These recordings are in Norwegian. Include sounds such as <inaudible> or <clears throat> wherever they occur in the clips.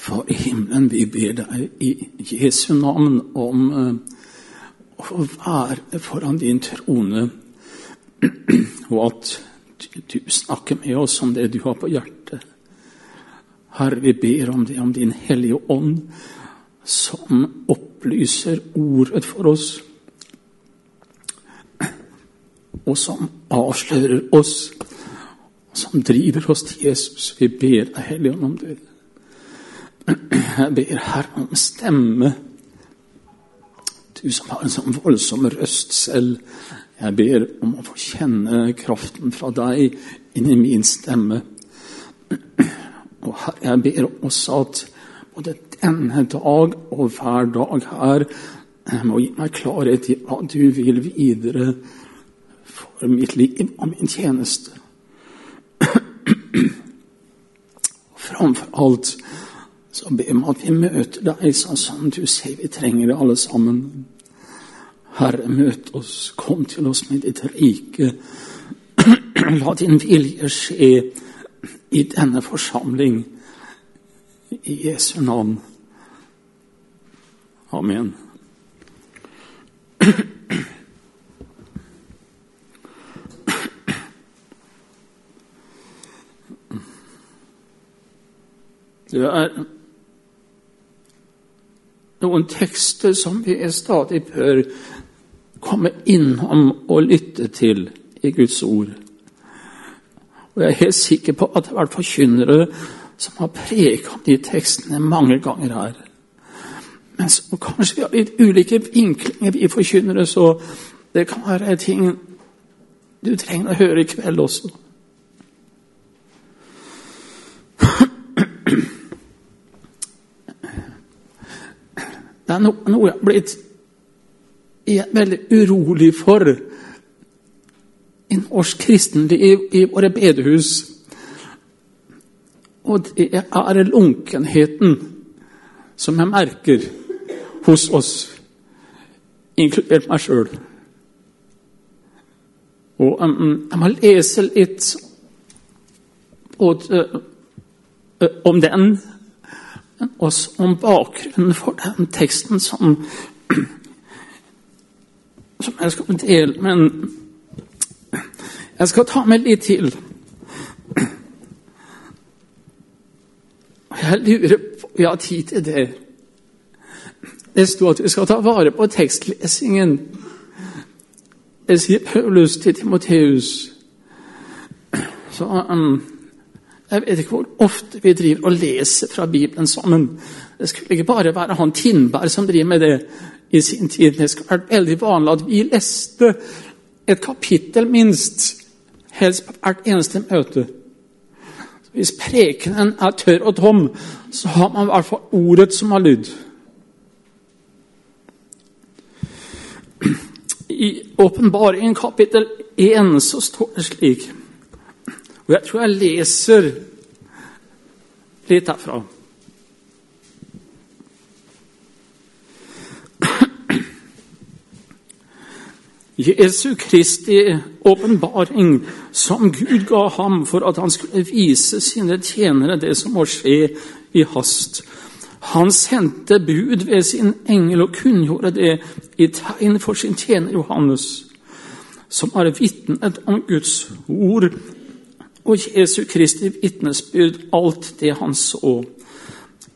Far i himmelen, vi ber deg i Jesu navn om eh, å være foran din trone, og at du snakker med oss om det du har på hjertet. Herre, vi ber om det, om din Hellige Ånd, som opplyser ordet for oss, og som avslører oss, som driver oss til Jesus. Vi ber deg, Hellige Ånd, om det. Jeg ber Herre om stemme. Du som har en sånn voldsom røst selv. Jeg ber om å få kjenne kraften fra deg inn i min stemme. Og Herre, jeg ber også at både denne dag og hver dag her må gi meg klarhet i hva du vil videre for mitt liv og min tjeneste. <clears throat> Og framfor alt så be om at vi møter deg sånn som du sier vi trenger det alle sammen. Herre, møt oss, kom til oss med ditt rike. <clears throat> La din vilje skje i denne forsamling. I Jesu navn. Amen. <clears throat> Det er noen tekster som vi er stadig bør komme innom og lytte til i Guds ord. Og Jeg er helt sikker på at det har vært forkynnere som har om de tekstene mange ganger her. Men så kanskje vi har litt ulike vinklinger, vi forkynnere, så det kan være ting du trenger å høre i kveld også. Det er noe, jeg har blitt veldig urolig for i norsk kristenliv i våre bedehus. Og det er lunkenheten som jeg merker hos oss, inkludert meg sjøl. Og um, jeg må lese litt både uh, om den også om bakgrunnen for den teksten som, <clears throat> som jeg skal dele. Men jeg skal ta med litt til. Jeg lurer på om vi har tid til det. Det sto at vi skal ta vare på tekstlesingen. Det sier Paulus til Timoteus. Så um, jeg vet ikke hvor ofte vi driver og leser fra Bibelen sammen. Det skulle ikke bare være han Tindberg som driver med det i sin tid. Det skulle vært veldig vanlig at vi leste et kapittel minst, helst på hvert eneste møte. Hvis prekenen er tørr og tom, så har man i hvert fall ordet som har lyd. I Åpenbaringen kapittel 1 så står det slik og jeg tror jeg leser litt herfra. Jesu Kristi åpenbaring som Gud ga ham for at han skulle vise sine tjenere det som må skje i hast. Han sendte bud ved sin engel og kunngjorde det i tegn for sin tjener Johannes, som har vitnet om Guds ord og Jesu Kristi vitnesbyrd alt det han så.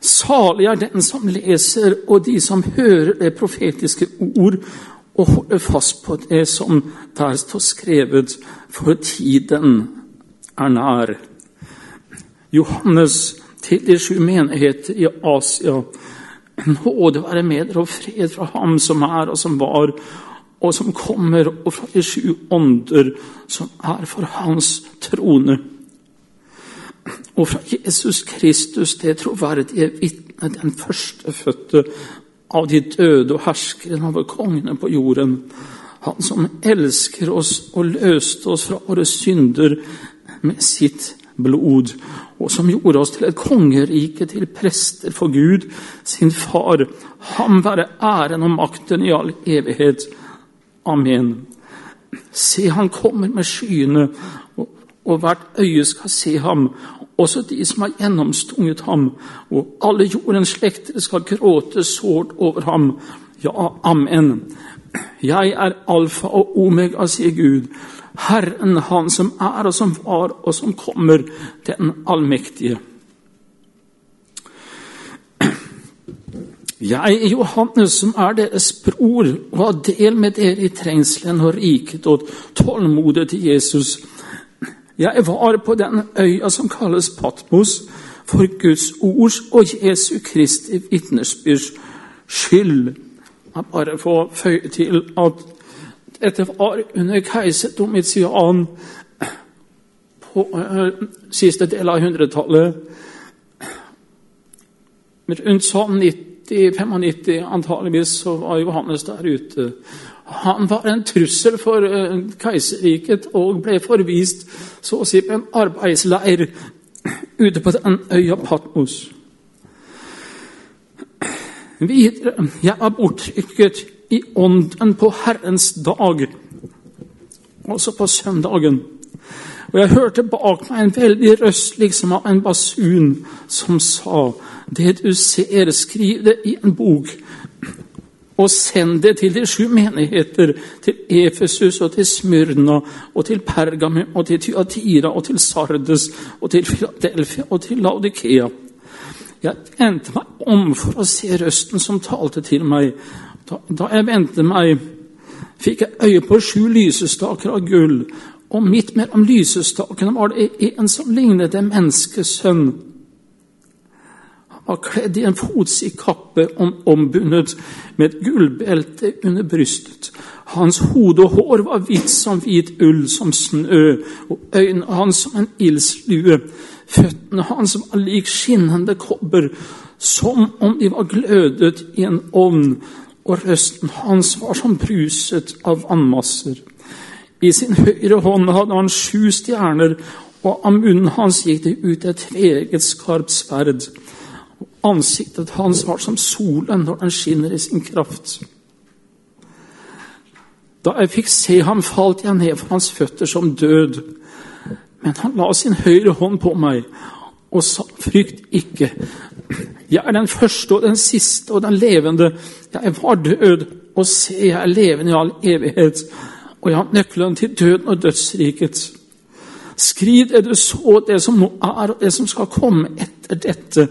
Salig er den som leser, og de som hører det profetiske ord, og holder fast på det som der står skrevet, for tiden er nær. Johannes til de sju menigheter i Asia. Nåde være med dere og fred fra ham som er og som var, og som kommer, og fra de sju ånder som er for hans trone. Og fra Jesus Kristus, det troverdige vitne, den førstefødte av de døde og herskeren over kongene på jorden. Han som elsker oss og løste oss fra våre synder med sitt blod, og som gjorde oss til et kongerike, til prester for Gud, sin far. Ham være æren og makten i all evighet. Amen. Se, han kommer med skyene, og, hvert øye skal se ham, også de som har gjennomstunget ham, og alle jordens slekter skal gråte sårt over ham. Ja, amen. Jeg er alfa og omega, sier Gud, Herren, Han som er og som var og som kommer, den allmektige. Jeg, Johannes, som er deres bror, har del med dere i trengselen og riket og tålmodet til Jesus. Jeg var på den øya som kalles Patmos, for Guds ords og Jesu Kristi vitnesbyrds skyld. Jeg bare får føye til at dette var under keiser Domitian på uh, siste del av 100-tallet. Rundt sånn 90-95 antageligvis så var Johannes der ute. Han var en trussel for uh, keiserriket og ble forvist så å si på en arbeidsleir ute på den øya Patmos. Videre Jeg er bortrykket i ånden på Herrens dag, også på søndagen. Og jeg hørte bak meg en veldig røst, liksom av en basun, som sa:" Det du ser, skriv det i en bok, og send det til de sju menigheter, til Efesus og til Smyrna og til Pergamum og til Tyatira og til Sardes og til Filadelfia og til Laudikea. Jeg vendte meg om for å se røsten som talte til meg. Da, da jeg vendte meg, fikk jeg øye på sju lysestaker av gull, og midt mellom lysestakene var det en som lignet en menneskesønn var kledd i en fotsid kappe om, ombundet med et gullbelte under brystet. Hans hode og hår var hvitt som hvit ull, som snø, og øynene hans som en ildslue. Føttene hans var lik skinnende kobber, som om de var glødet i en ovn, og røsten hans var som bruset av vannmasser. I sin høyre hånd hadde han sju stjerner, og av munnen hans gikk det ut et tveegget skarpt sverd. Ansiktet hans var som solen når den skinner i sin kraft. Da jeg fikk se ham, falt jeg ned for hans føtter som død. Men han la sin høyre hånd på meg og sa, 'Frykt ikke. Jeg er den første og den siste og den levende. Jeg var død, og se, jeg er levende i all evighet.' Og jeg har nøkkelen til døden og dødsriket. Skriv det du så, det som nå er, og det som skal komme etter dette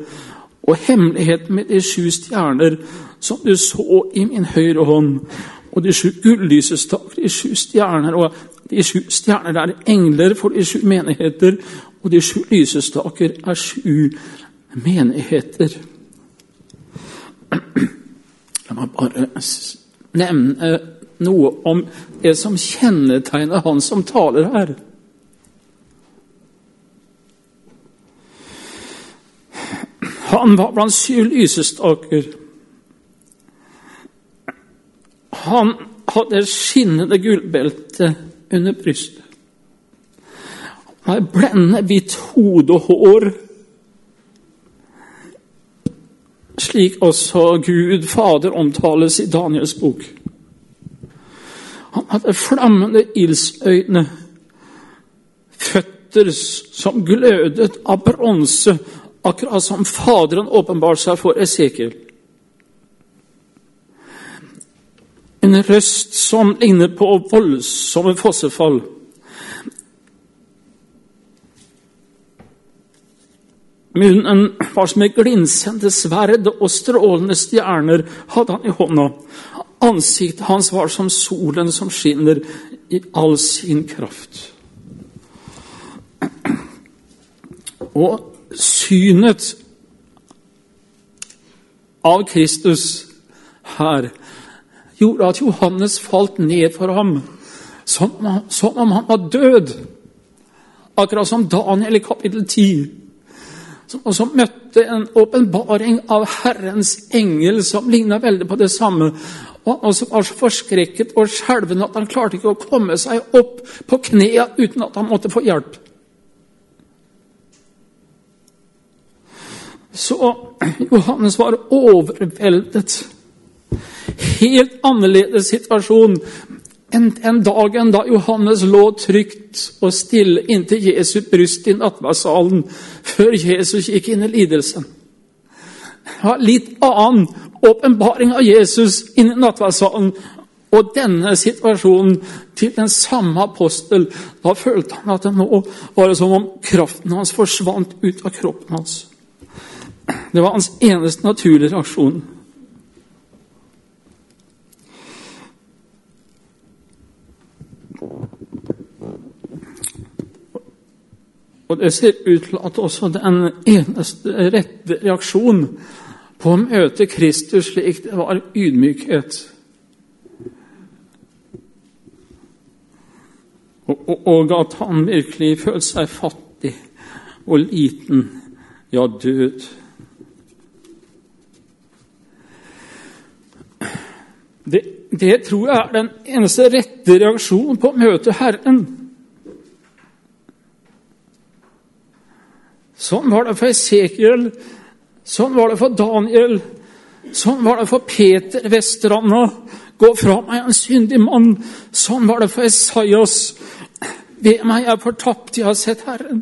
og hemmeligheten med de sju stjerner som du så i min høyre hånd, og de sju gullysestaker, de sju stjerner, og de sju stjerner er engler for de sju menigheter, og de sju lysestaker er sju menigheter. <clears throat> La meg bare nevne noe om det som kjennetegner han som taler her. Han var blant syv lysestaker. Han hadde skinnende gullbelte under brystet. Han hadde blendende hvitt hode og hår, slik også Gud Fader omtales i Daniels bok. Han hadde flammende ildsøyne, føtter som glødet av bronse akkurat som Faderen åpenbarte seg for Esekiel. En røst som ligner på voldsomme fossefall. Munnen var som et glinsende sverd, og strålende stjerner hadde han i hånda. Ansiktet hans var som solen som skinner i all sin kraft. Og synet av Kristus her gjorde at Johannes falt ned for ham som, om han var død. Akkurat som Daniel i kapittel 10, som, som møtte en åpenbaring av Herrens engel som ligna veldig på det samme. Og han var så forskrekket og skjelven at han klarte ikke å komme seg opp på knea uten at han måtte få hjelp. Så Johannes var overveldet. Helt annerledes situasjon. enn den dagen da Johannes lå trygt og stille inntil Jesu bryst i nattverdssalen før Jesus gikk inn i lidelsen. Det var litt annen åpenbaring av Jesus inn i nattverdssalen og denne situasjonen til den samme apostel. Da følte han at det nå var det som om kraften hans forsvant ut av kroppen hans. Det var hans eneste naturlige reaksjon. Og det ser ut til at også den eneste rette reaksjon på å møte Kristus slik det var ydmykhet. Og, at han virkelig følte seg fattig og liten, ja, død. Det, det tror jeg er den eneste rette reaksjonen på å møte Herren. Sånn var det for Esekiel, sånn var det for Daniel, sånn var det for Peter Vestranda. Gå fra meg, en syndig mann. Sånn var det for Esaias. Ved meg, jeg er fortapt, jeg har sett Herren.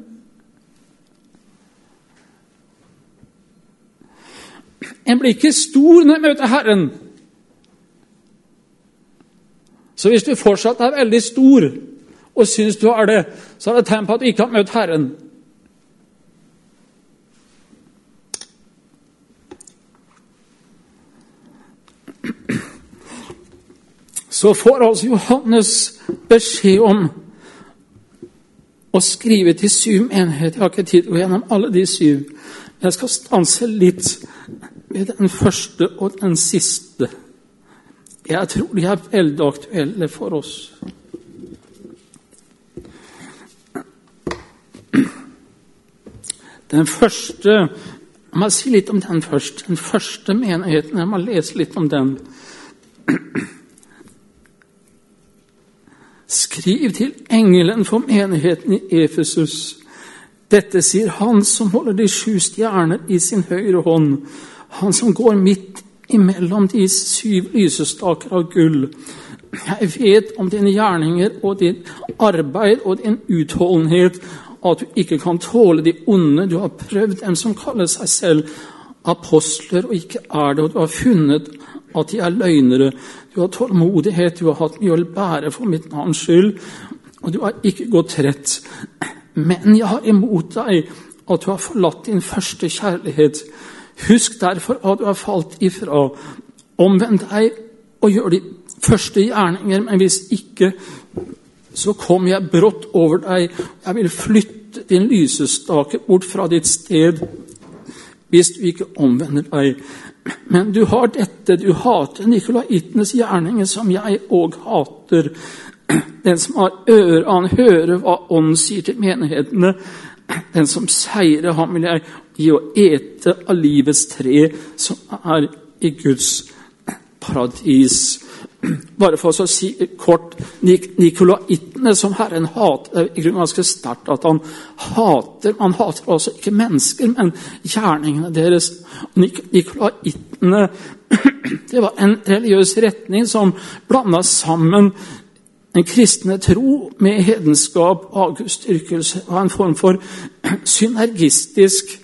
En blir ikke stor når jeg møter Herren. Så hvis du fortsatt er veldig stor og syns du er det, så er det tegn på at du ikke har møtt Herren. Så får altså Johannes beskjed om å skrive til syv menigheter. Jeg har ikke tid til å gå gjennom alle de syv. Jeg skal stanse litt ved den første og den siste. Jeg tror de er veldig aktuelle for oss. Den første Jeg må si litt om den først. Den første menigheten. Jeg må lese litt om den. Skriv til engelen for menigheten i Efesus. Dette sier han som holder de sju stjerner i sin høyre hånd, han som går midt imellom de syv lysestaker av gull. Jeg vet om dine gjerninger og ditt arbeid og din utholdenhet, at du ikke kan tåle de onde. Du har prøvd dem som kaller seg selv apostler og ikke er det, og du har funnet at de er løgnere. Du har tålmodighet, du har hatt mye å bære for mitt navns skyld, og du har ikke gått rett. Men jeg har imot deg at du har forlatt din første kjærlighet. Husk derfor at du har falt ifra. Omvend deg og gjør de første gjerninger, men hvis ikke, så kom jeg brått over deg. Jeg vil flytte din lysestake bort fra ditt sted hvis du ikke omvender deg. Men du har dette, du hater nikolaitenes gjerninger, som jeg òg hater. Den som har ører, han hører hva Ånden sier til menighetene. Den som seirer, ham vil jeg gi å ete av livets tre, som er i Guds paradis. Bare for å si kort Nikolaitene som Herren hater er i grunnen ganske sterkt at han hater Han hater altså ikke mennesker, men gjerningene deres. Nikolaitene, <clears throat> det var en religiøs retning som blanda sammen den kristne tro med hedenskap og avgudsdyrkelse. Og en form for <clears throat> synergistisk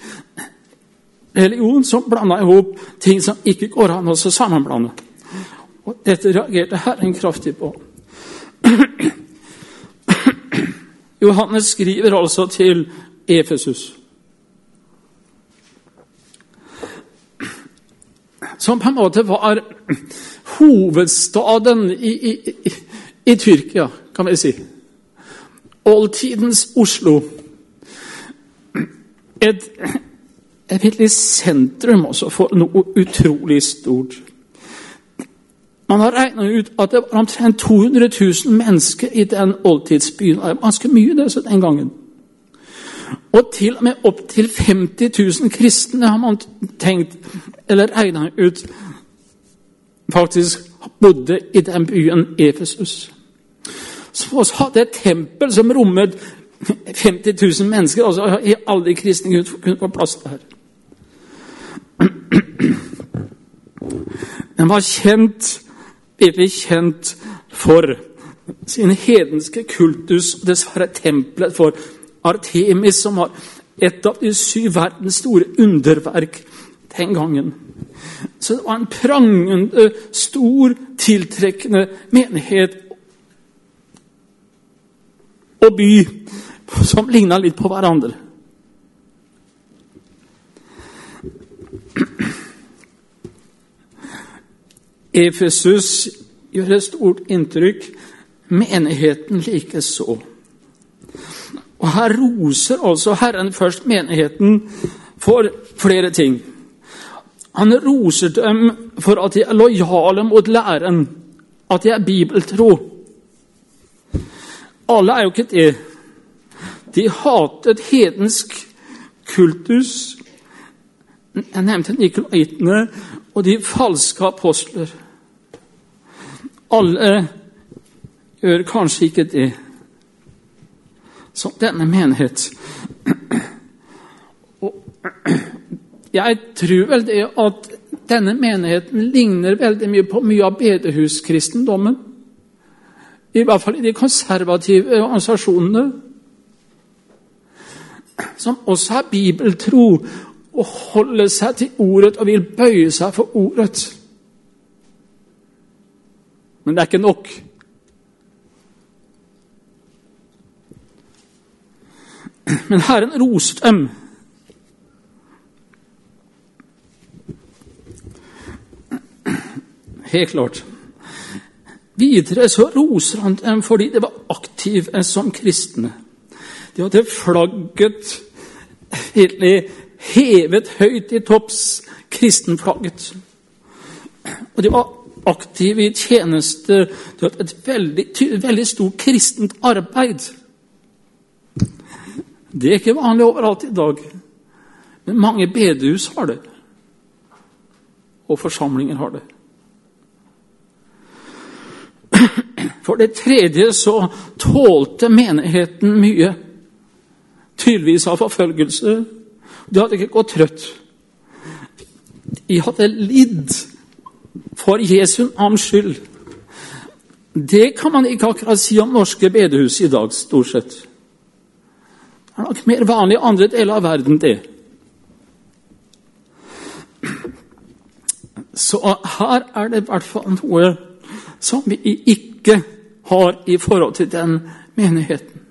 religion som blanda i hop ting som ikke går an å sammenblande. Og dette reagerte Herren kraftig på. Johannes skriver altså til Efesus. Som på en måte var hovedstaden i, i, i, i Tyrkia, kan vi si. Oldtidens Oslo. Et, et virkelig sentrum også for noe utrolig stort. Man har regna ut at det var omtrent 200 000 mennesker i den oldtidsbyen. Det var ganske mye det så den gangen. Og til og med opptil 50 000 kristne har man tenkt, eller regna ut, faktisk bodde i den byen Efesus. Så hadde et tempel som rommet 50 000 mennesker. altså Alle de kristne kunne få plass der. <clears throat> Den var kjent virkelig kjent for sin hedenske kultus, og dessverre tempelet for Artemis, som var et av de syv verdens store underverk den gangen. Så det var en prangende, stor, tiltrekkende menighet og by som ligna litt på hverandre. Efesus gjør et stort inntrykk, menigheten likeså. Og her roser altså Herren først menigheten for flere ting. Han roser dem for at de er lojale mot læren, at de er bibeltro. Alle er jo ikke det. De hatet hedensk kultus. Jeg nevnte nikolaitene og de falske apostler. Alle gjør kanskje ikke det som denne menighet. Og jeg tror vel det at denne menigheten ligner veldig mye på mye av bedehuskristendommen. I hvert fall i de konservative organisasjonene. Som også er bibeltro og holder seg til ordet og vil bøye seg for ordet. Men det er ikke nok. Men Herren roste dem. Helt klart. Videre så roser han dem fordi de var aktive som kristne. De hadde flagget virkelig hevet høyt i topps, kristenflagget. Og de var aktive i tjenester. Du har hatt et veldig, veldig stort kristent arbeid. Det er ikke vanlig overalt i dag, men mange bedehus har det. Og forsamlinger har det. For det tredje så tålte menigheten mye. Tydeligvis av forfølgelse. De hadde ikke gått trøtt. De hadde lidd for Jesu navns skyld. Det kan man ikke akkurat si om norske bedehus i dag, stort sett. Det er nok mer vanlig i andre deler av verden, det. Så her er det i hvert fall noe som vi ikke har i forhold til den menigheten.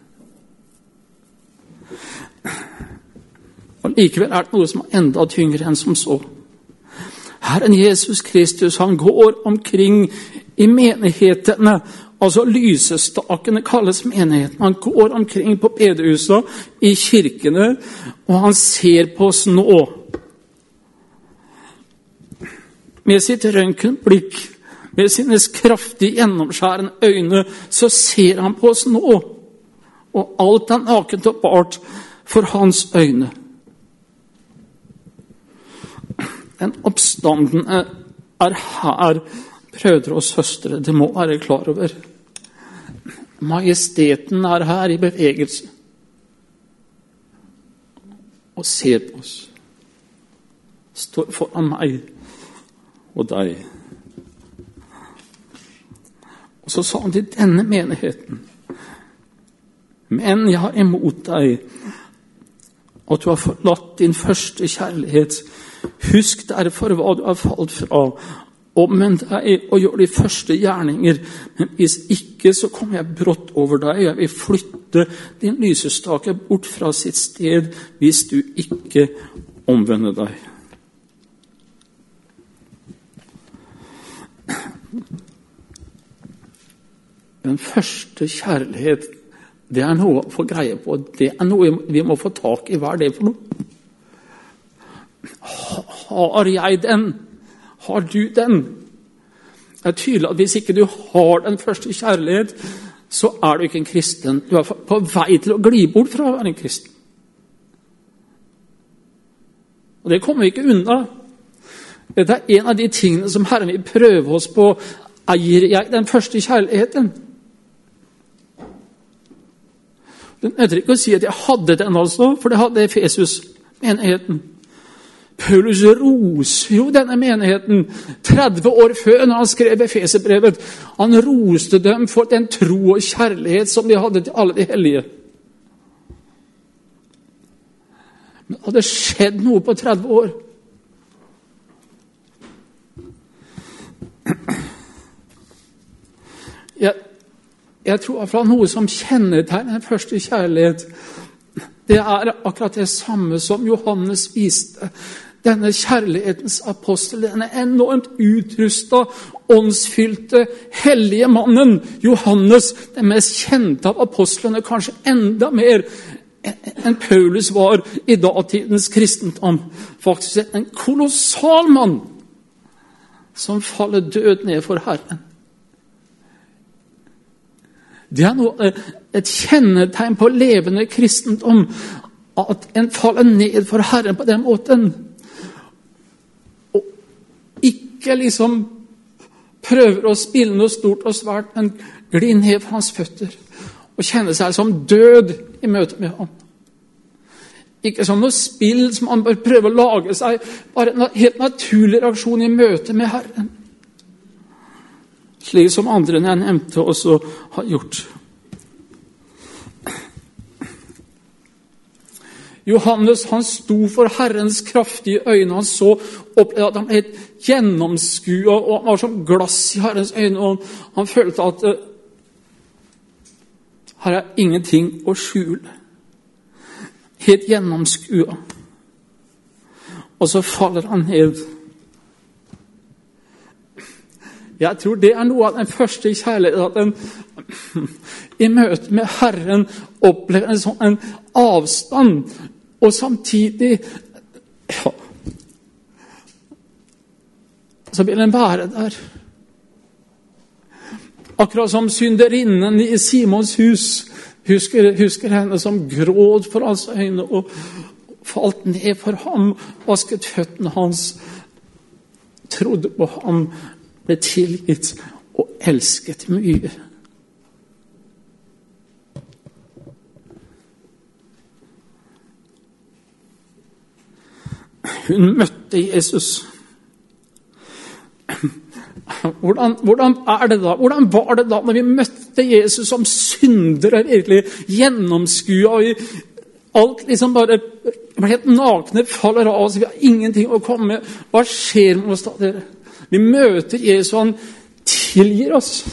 Og Likevel er det noe som er enda tyngre enn som så. Herren Jesus Kristus han går omkring i menighetene Altså Lysestakene kalles menigheten. Han går omkring på bedehusene, i kirkene, og han ser på oss nå. Med sitt røntgenblikk, med sine kraftige, gjennomskjærende øyne, så ser han på oss nå. Og alt er nakent og bart for hans øyne. Den oppstanden er her brødre og søstre, det må være klar over. Majesteten er her i bevegelse og ser på oss. Står foran meg og deg. Og så sa han til denne menigheten Men jeg har imot deg at du har forlatt din første kjærlighet. Husk derfor hva du har falt fra, Omvend deg og gjør de første gjerninger. Men hvis ikke, så kommer jeg brått over deg. Jeg vil flytte din lysestake bort fra sitt sted hvis du ikke omvender deg. Den første kjærlighet, det er noe å få greie på. Det er noe vi må få tak i. Hva er det for noe? Har jeg den? Har du den? Det er tydelig at Hvis ikke du har den første kjærlighet, så er du ikke en kristen. Du er på vei til å gli bort fra å være en kristen. Og Det kommer vi ikke unna. Dette er en av de tingene som Herren vil prøve oss på. Eier jeg den første kjærligheten? Det nytter ikke å si at jeg hadde den, altså, for det hadde Efesus, menigheten. Paulus roser jo denne menigheten 30 år før når han skrev Efeserbrevet. Han roste dem for den tro og kjærlighet som de hadde til alle de hellige. Men det hadde skjedd noe på 30 år. Jeg, jeg tror iallfall noe som kjennetegner den første kjærlighet, det er akkurat det samme som Johannes viste. Denne kjærlighetens apostel, denne enormt utrusta, åndsfylte, hellige mannen, Johannes, den mest kjente av apostlene, kanskje enda mer enn Paulus var i datidens kristendom. Faktisk en kolossal mann som faller død ned for Herren. Det er noe, et kjennetegn på levende kristendom at en faller ned for Herren på den måten. Og ikke liksom prøver å spille noe stort og svært, men glir ned for hans føtter og kjenner seg som død i møte med ham. Ikke som noe spill som man bør prøve å lage seg, bare en helt naturlig reaksjon i møte med Herren. Slik som andre jeg nevnte, også har gjort. Johannes han sto for Herrens kraftige øyne. Han så opplevde at han ble gjennomskua og han var som glass i Herrens øyne. og Han følte at uh, her er ingenting å skjule. Helt gjennomskua. Og så faller han ned jeg tror det er noe av den første kjærligheten. At en <clears throat> i møte med Herren opplever en sånn en avstand, og samtidig ja, Så vil en være der. Akkurat som synderinnen i Simons hus. Husker, husker henne som gråt for hans øyne og falt ned for ham, vasket føttene hans, trodde på ham ble tilgitt og elsket mye. Hun møtte Jesus. Hvordan, hvordan, er det da? Hvordan var det da når vi møtte Jesus som syndere, virkelig gjennomskua Alt liksom bare helt nakne, faller av oss, vi har ingenting å komme med. Hva skjer med oss da, dere? Vi møter Jesus, og han tilgir oss.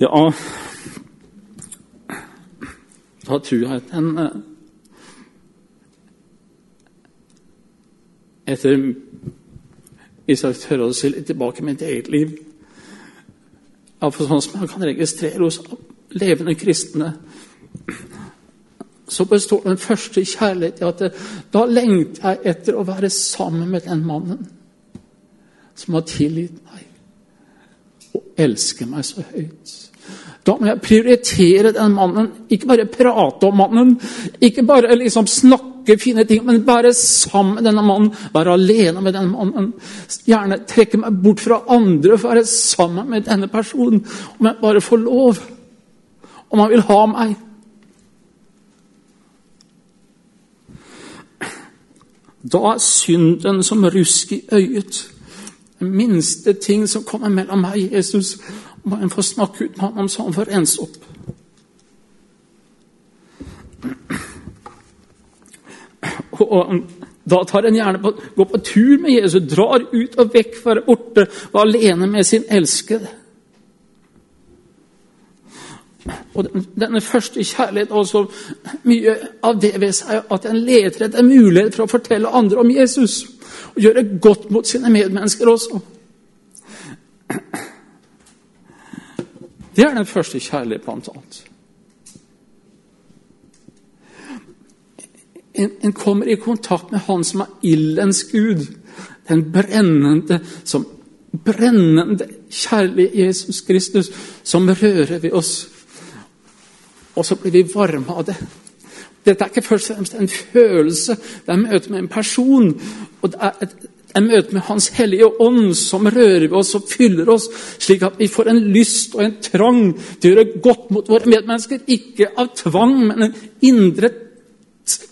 Ja Da tror jeg at en eh, Etter Hvis jeg tør å se litt tilbake mitt eget liv Iallfall sånn som jeg kan registrere hos levende kristne så består den første kjærlighet i at det, da lengter jeg etter å være sammen med den mannen som har tilgitt meg og elsker meg så høyt. Da må jeg prioritere den mannen. Ikke bare prate om mannen, ikke bare liksom snakke fine ting, men være sammen med denne mannen. Være alene med denne mannen. Gjerne trekke meg bort fra andre for å være sammen med denne personen. Om jeg bare får lov. Om han vil ha meg. Da synden som rusk i øyet. Den minste ting som kommer mellom meg og Jesus, må en få snakke ut med ham så han får rense opp. Og da tar en gjerne på, går på tur med Jesus, drar ut og vekk fra borte, og alene med sin elskede. Og Denne første kjærlighet også mye av det ved seg at en leter etter mulighet for å fortelle andre om Jesus. Og gjøre godt mot sine medmennesker også. Det er den første kjærlighet, blant annet. En, en, kommer i kontakt med Han som er ildens gud. Den brennende, som brennende kjærlige Jesus Kristus, som rører ved oss og så blir vi varme av det. Dette er ikke først og fremst en følelse, det er møte med en person. Og det er et en møte med Hans hellige ånd som rører ved oss og fyller oss, slik at vi får en lyst og en trang til å gjøre godt mot våre medmennesker. Ikke av tvang, men en indre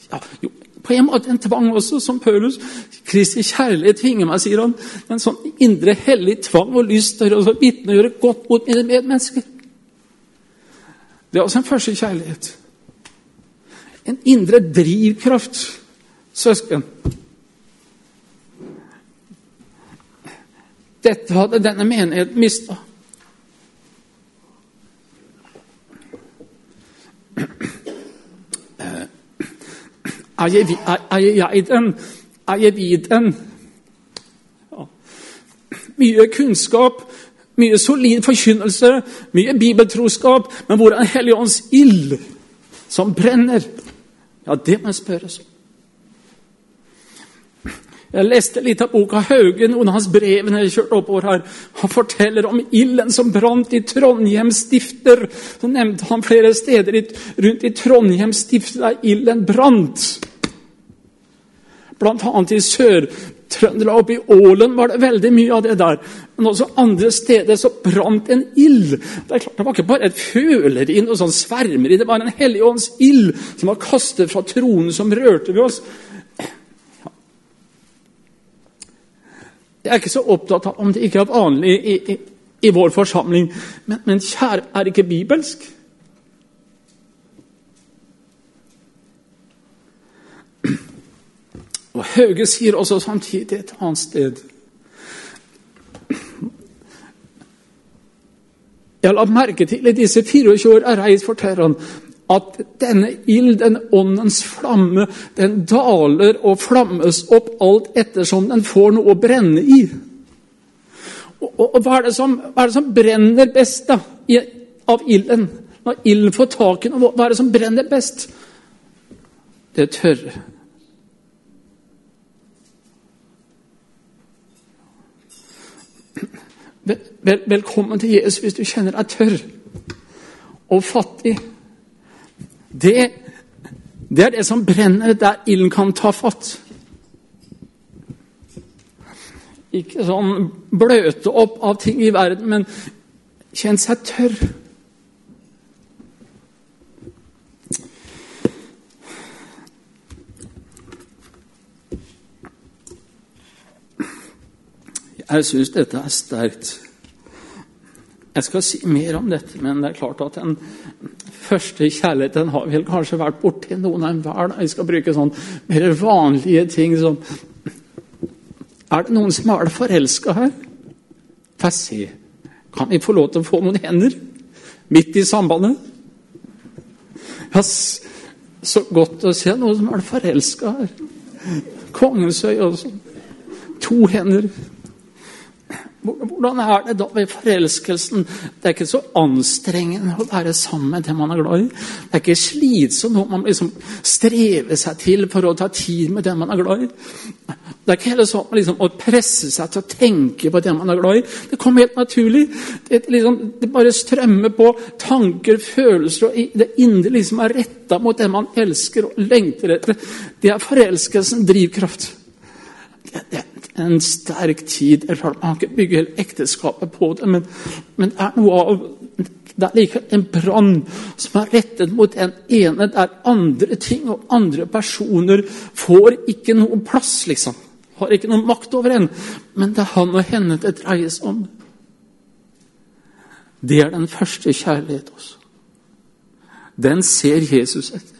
ja, jo, På en måte en tvang også, som Paulus. Kristi kjærlighet tvinger meg, sier han. En sånn indre hellig tvang og lyst til å vitne og gjøre godt mot mine medmennesker. Det er også en første kjærlighet. En indre drivkraft, søsken. Dette hadde denne menigheten mista. Er jeg den? Eier vi den? Ja. Mye kunnskap, mye solid forkynnelse, mye bibeltroskap, men hvor er Helligåndens ild som brenner? Ja, det må jeg spørres om. Jeg leste litt av boka Haugen, noen av hans brev når jeg kjørte oppover her. Han forteller om ilden som brant i Trondheim stifter. Så nevnte han flere steder rundt i Trondheim stifter der ilden brant. Blant annet i Sør-Trøndelag, oppe i Ålen, var det veldig mye av det der. Men også andre steder så brant en ild. Det er klart, det var ikke bare et føleri, noe sånn svermeri. Det var en helligånds ild som var kastet fra tronen, som rørte ved oss. Jeg er ikke så opptatt av om det ikke er vanlig i, i, i vår forsamling. Men, men kjære, er det ikke bibelsk? Og Hauge sier også samtidig et annet sted Jeg la merke til i disse 24 år jeg reist, for han, at denne ild, denne åndens flamme, den daler og flammes opp alt ettersom den får noe å brenne i. Og, og, og hva, er som, hva, er det som, brenner best da, i, av ilden? Når ilden får tak i noe, hva er det som brenner best? Det tørre. Vel, vel, velkommen til Jesus hvis du kjenner deg tørr og fattig. Det, det er det som brenner der ilden kan ta fatt. Ikke sånn bløte opp av ting i verden, men kjenne seg tørr. Jeg syns dette er sterkt. Jeg skal si mer om dette, men det er klart at den første kjærligheten har vel kanskje vært borti noen av enhver. Jeg skal bruke sånn mer vanlige ting som Er det noen som er forelska her? Få se. Kan vi få lov til å få noen hender midt i sambandet? Ja, så godt å se noen som er forelska her. Kongens øye også. To hender. Hvordan er det da ved forelskelsen? Det er ikke så anstrengende å være sammen med den man er glad i. Det er ikke slitsomt når man liksom strever seg til for å ta tid med den man er glad i. Det er ikke heller sånn liksom, å presse seg til å tenke på den man er glad i. Det kommer helt naturlig. Det, liksom, det bare strømmer på tanker, følelser og det indre liksom er retta mot det man elsker og lengter etter. Det er forelskelsen drivkraft. Det, er en sterk tid. Man kan ikke bygge hele ekteskapet på det, men, men det er noe av det er like en brann som er rettet mot den ene, der andre ting og andre personer får ikke noen plass, liksom. Har ikke noen makt over en. Men det er han og henne det dreies om. Det er den første kjærlighet også. Den ser Jesus etter.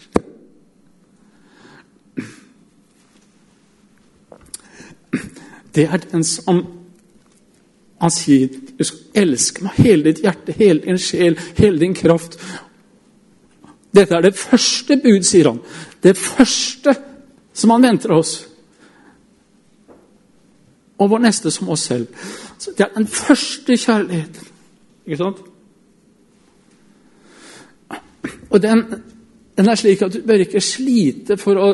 Det er den som Han sier du skal elske meg hele ditt hjerte, hele din sjel, hele din kraft. Dette er det første bud, sier han. Det første som han venter oss. Og vår neste som oss selv. Så det er den første kjærligheten. Ikke sant? Og den den er slik at du bør ikke slite for å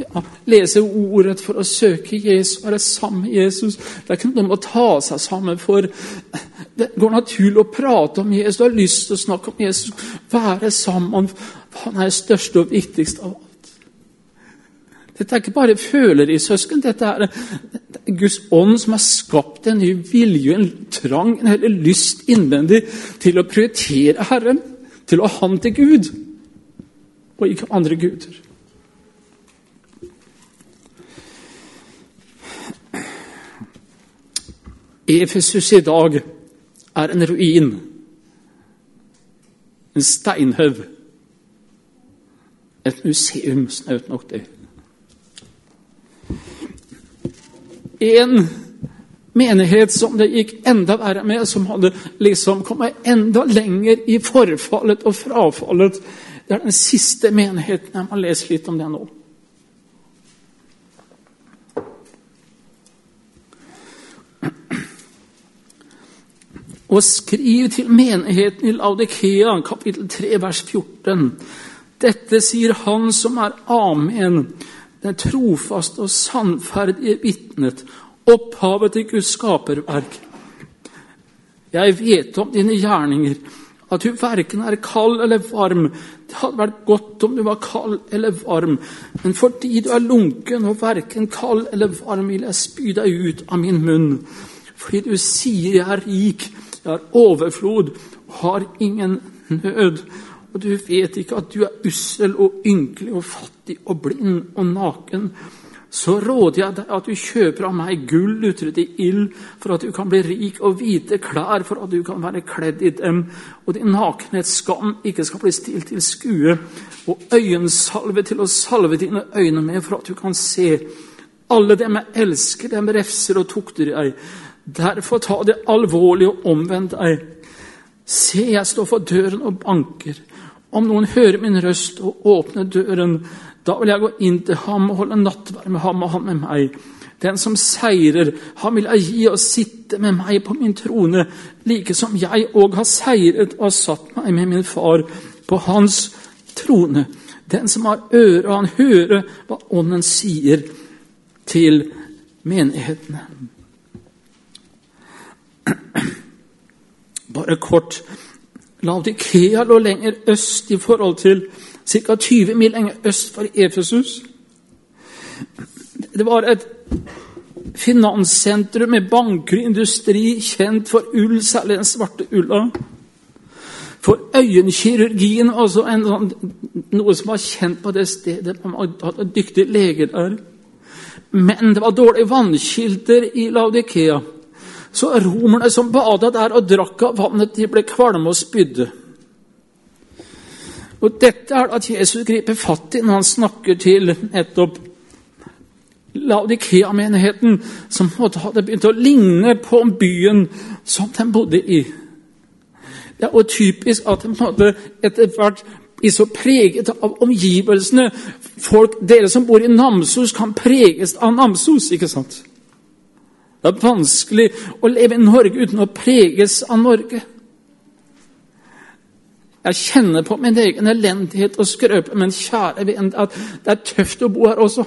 ja, lese ordet, for å søke Jesus, være sammen med Jesus. Det er ikke noe om å ta seg sammen for. Det går naturlig å prate om Jesus. Du har lyst til å snakke om Jesus, være sammen. Han er det største og viktigste av alt. Dette er ikke bare føleri, søsken. Dette er, Guds ånd som har skapt en ny vilje, en trang, en hele lyst innvendig til å prioritere Herren, til å ha Han til Gud, og ikke andre guder. Efesus i dag er en ruin, en steinhaug, et museum, snaut nok det. En menighet som det gikk enda verre med, som hadde liksom kommet enda lenger i forfallet og frafallet. Det er den siste menigheten. Jeg må lese litt om det nå. Og skriv til menigheten i Laudikea, kapittel 3, vers 14. Dette sier Han som er Amen, den trofaste og sannferdige vitnet, opphavet til Guds skaperverk. Jeg vet om dine gjerninger, at du verken er kald eller varm. Det hadde vært godt om du var kald eller varm, men fordi du er lunken og verken kald eller varm, vil jeg spy deg ut av min munn. Fordi du sier jeg er rik, jeg har overflod og har ingen nød. Og du vet ikke at du er ussel og ynkelig og fattig og blind og naken. Så råder jeg deg at du kjøper av meg gull utret i ild, for at du kan bli rik, og hvite klær, for at du kan være kledd i dem, og din nakenhets skam ikke skal bli stilt til skue, og øyensalve til å salve dine øyne med, for at du kan se. Alle dem jeg elsker, dem refser og tukter jeg. Derfor ta det alvorlig og omvend deg. Se, jeg står for døren og banker. Om noen hører min røst og åpner døren, da vil jeg gå inn til ham og holde nattverd med ham og han med meg. Den som seirer, han vil jeg gi og sitte med meg på min trone, like som jeg òg har seiret og har satt meg med min far på hans trone. Den som har øre, han hører hva Ånden sier til menighetene. Bare kort. Laudikea lå lenger øst i forhold til ca. 20 mil lenger øst for Efesus. Det var et finanssentrum med banker og industri, kjent for ull, særlig den svarte ulla. For øyenkirurgien, altså sånn, noe som var kjent på det stedet. Man hadde dyktige leger der. Men det var dårlige vannkilder i Laudikea. Så romerne som bada der og drakk av vannet, de ble kvalme og spydde. Og Dette er at Jesus griper fatt i når han snakker til nettopp Laudikea-menigheten, som hadde begynt å ligne på byen som de bodde i. Det er jo typisk at de etter hvert blir så preget av omgivelsene. Folk, Dere som bor i Namsos, kan preges av Namsos, ikke sant? Det er vanskelig å leve i Norge uten å preges av Norge. Jeg kjenner på min egen elendighet og skrøpe, men kjære venn, at det er tøft å bo her også.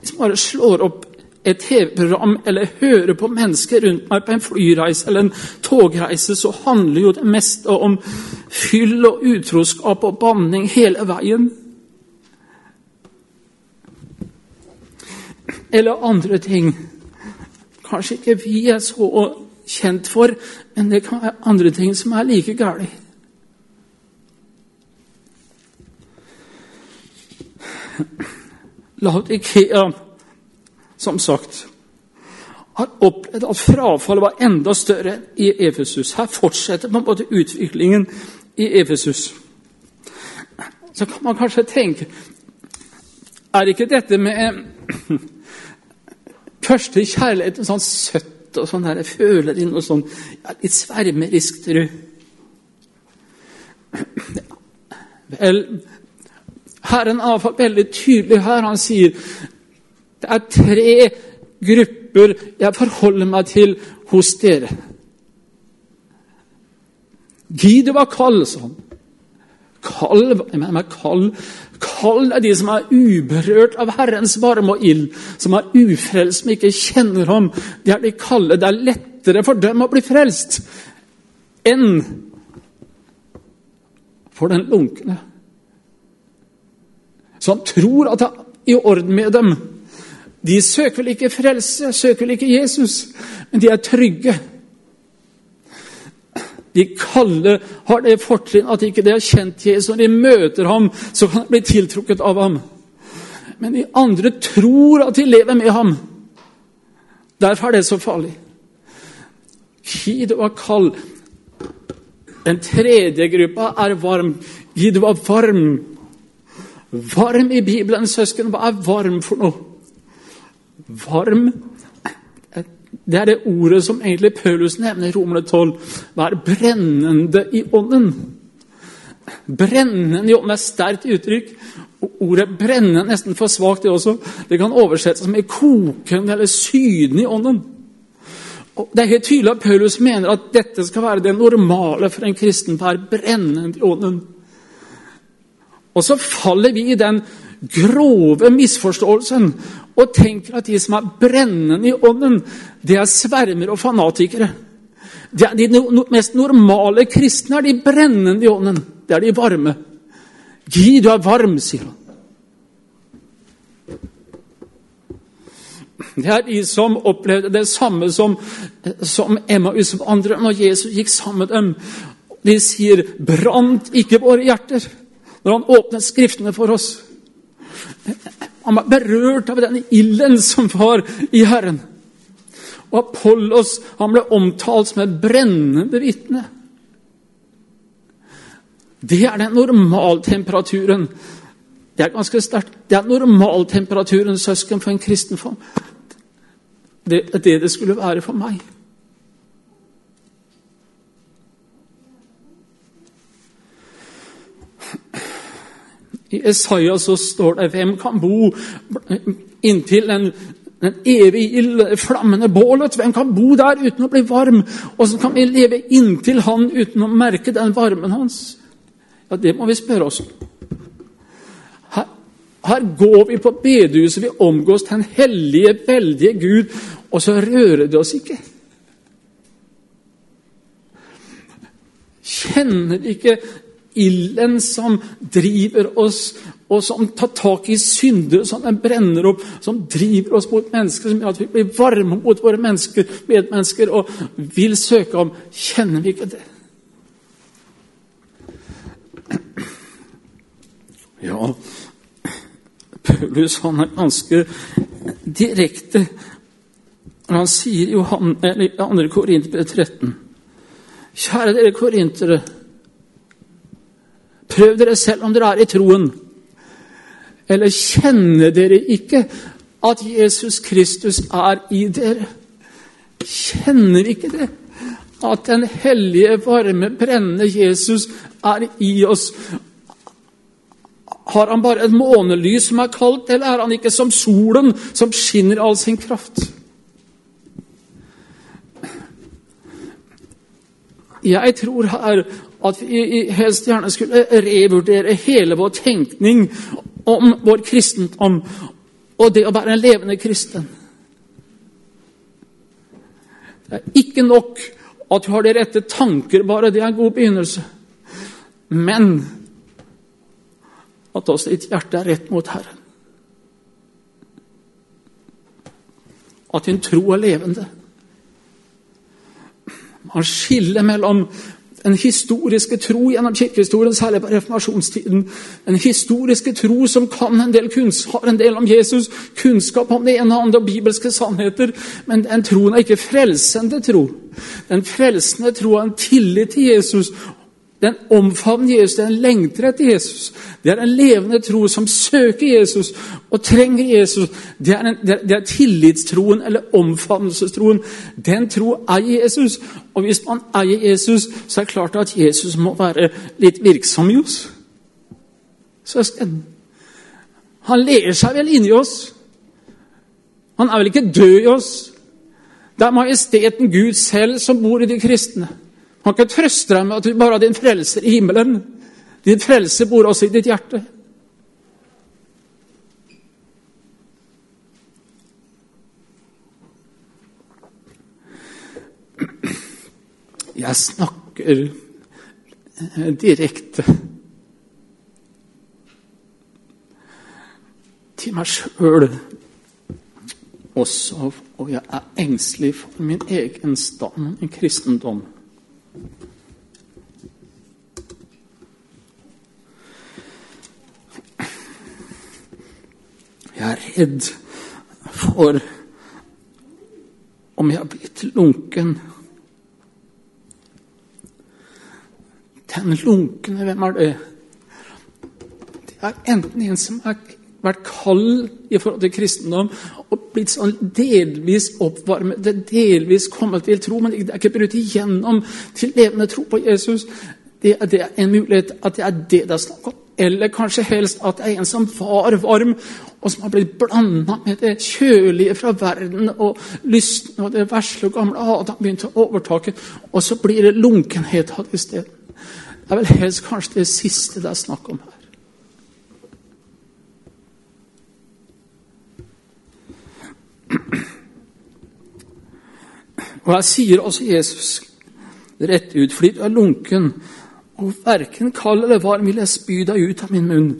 Hvis man bare slår opp et TV-program eller hører på mennesker rundt meg på en flyreise eller en togreise, så handler jo det meste om fyll og utroskap og banning hele veien. eller andre ting. Kanskje ikke vi er så kjent for, men det kan være andre ting som er like gale. Laudikea, som sagt, har opplevd at frafallet var enda større i Efesus. Her fortsetter man både utviklingen i Efesus. Så kan man kanskje tenke Er ikke dette med <clears throat> første kjærlighet en sånn søtt og sånn her. Jeg føler det noe sånn ja, litt svermerisk, tru. Vel, Herren er veldig tydelig her. Han sier det er tre grupper jeg forholder meg til hos dere. Gi du var kald, sånn. Kald, jeg mener kald Kall er de som er uberørt av Herrens varme og ild, som er ufrelst, som ikke kjenner ham. Det er de kalde. Det er lettere for dem å bli frelst enn for den lunkne. Som tror at det er i orden med dem, De søker vel ikke frelse, søker vel ikke Jesus, men de er trygge. De kalde har det fortrinn at ikke de har kjent Jesus. Når de møter ham, så kan de bli tiltrukket av ham. Men de andre tror at de lever med ham. Derfor er det så farlig. Gid var kald. Den tredje gruppa er varm. Gid var varm. Varm i Bibelen, søsken. Hva er varm for noe? Varm det er det ordet som egentlig Paulus nevner i Romerne 12. Vær brennende i ånden. Brennende i ånden er sterkt uttrykk. Ordet 'brenne' er nesten for svakt, det også. Det kan oversettes med 'kokende' eller 'sydende i ånden'. Og det er helt tydelig at Paulus mener at dette skal være det normale for en kristen. Være brennende i ånden. Og så faller vi i den grove misforståelsen og tenker at de som er brennende i ånden, det er svermer og fanatikere. De, de mest normale kristne er de brennende i ånden. Det er de varme. Gi, du er varm, sier han. Det er de som opplevde det samme som, som Emmaus-vandrere når Jesus gikk sammen med dem. De sier 'brant ikke våre hjerter' når han åpnet Skriftene for oss. Han var berørt av den ilden som var i Herren. Og Apollos han ble omtalt som et brennende vitne. Det er den normaltemperaturen. Det er ganske sterkt. Det er normaltemperaturen, søsken, for en kristen form. Det er det det skulle være for meg. I Isaiah så står det 'Hvem kan bo inntil den, den evige ild, flammende bålet?' 'Hvem kan bo der uten å bli varm?' 'Åssen kan vi leve inntil Han uten å merke den varmen hans?' Ja, Det må vi spørre oss Her, her går vi på bedehuset, vi omgås den hellige, veldige Gud, og så rører det oss ikke. Kjenner ikke ilden som driver oss, og som tar tak i synder, som den brenner opp, som driver oss mot mennesker, som gjør at vi blir varme mot våre mennesker, medmennesker og vil søke om Kjenner vi ikke det? Ja, Paulus han er ganske direkte når han sier i 2. Korinterbrev 13 Kjære dere korintere Prøv dere selv om dere er i troen. Eller kjenner dere ikke at Jesus Kristus er i dere? Kjenner ikke det? At den hellige, varme, brennende Jesus er i oss. Har han bare et månelys som er kaldt, eller er han ikke som solen som skinner all sin kraft? Jeg tror her at vi helst gjerne skulle revurdere hele vår tenkning om vår kristendom og det å være en levende kristen. Det er ikke nok at du har de rette tanker, bare det er en god begynnelse. Men at også ditt hjerte er rett mot Herren. At din tro er levende. Man skiller mellom den historiske tro gjennom kirkehistorien, særlig på reformasjonstiden. Den historiske tro som kan en del har en del om Jesus, kunnskap om det ene og andre og bibelske sannheter. Men den troen er ikke frelsende tro. Den frelsende tro er en tillit til Jesus den omfavner Jesus, den lengter etter Jesus. Det er en levende tro som søker Jesus og trenger Jesus. Det er, en, det er tillitstroen eller omfavnelsestroen. Den tro eier Jesus. Og hvis man eier Jesus, så er det klart at Jesus må være litt virksom i oss. Søsken. Han ler seg vel inni oss. Han er vel ikke død i oss. Det er majesteten Gud selv som bor i de kristne. Han kan trøste deg med at du bare har din frelser i himmelen. Din frelse bor også i ditt hjerte. Jeg snakker direkte til meg sjøl også, og jeg er engstelig for min egen stand i kristendom. Jeg er redd for om jeg har blitt lunken. Den lunkne, hvem er det? Det er enten en som har vært kald i forhold til kristendom og blitt sånn delvis oppvarmet, delvis kommet til tro, men det er ikke brutt igjennom til levende tro på Jesus. Det, det er en mulighet at det er det det er snakk om. Eller kanskje helst at det er en som var varm, og som har blitt blanda med det kjølige fra verden og lysten og det vesle og gamle Adam begynte å overtake. Og så blir det lunkenhet av det stedet. Det er vel helst kanskje det siste det er snakk om her. Og her sier også Jesus rett ut, fordi du er lunken og verken kald eller varm vil jeg spy deg ut av min munn.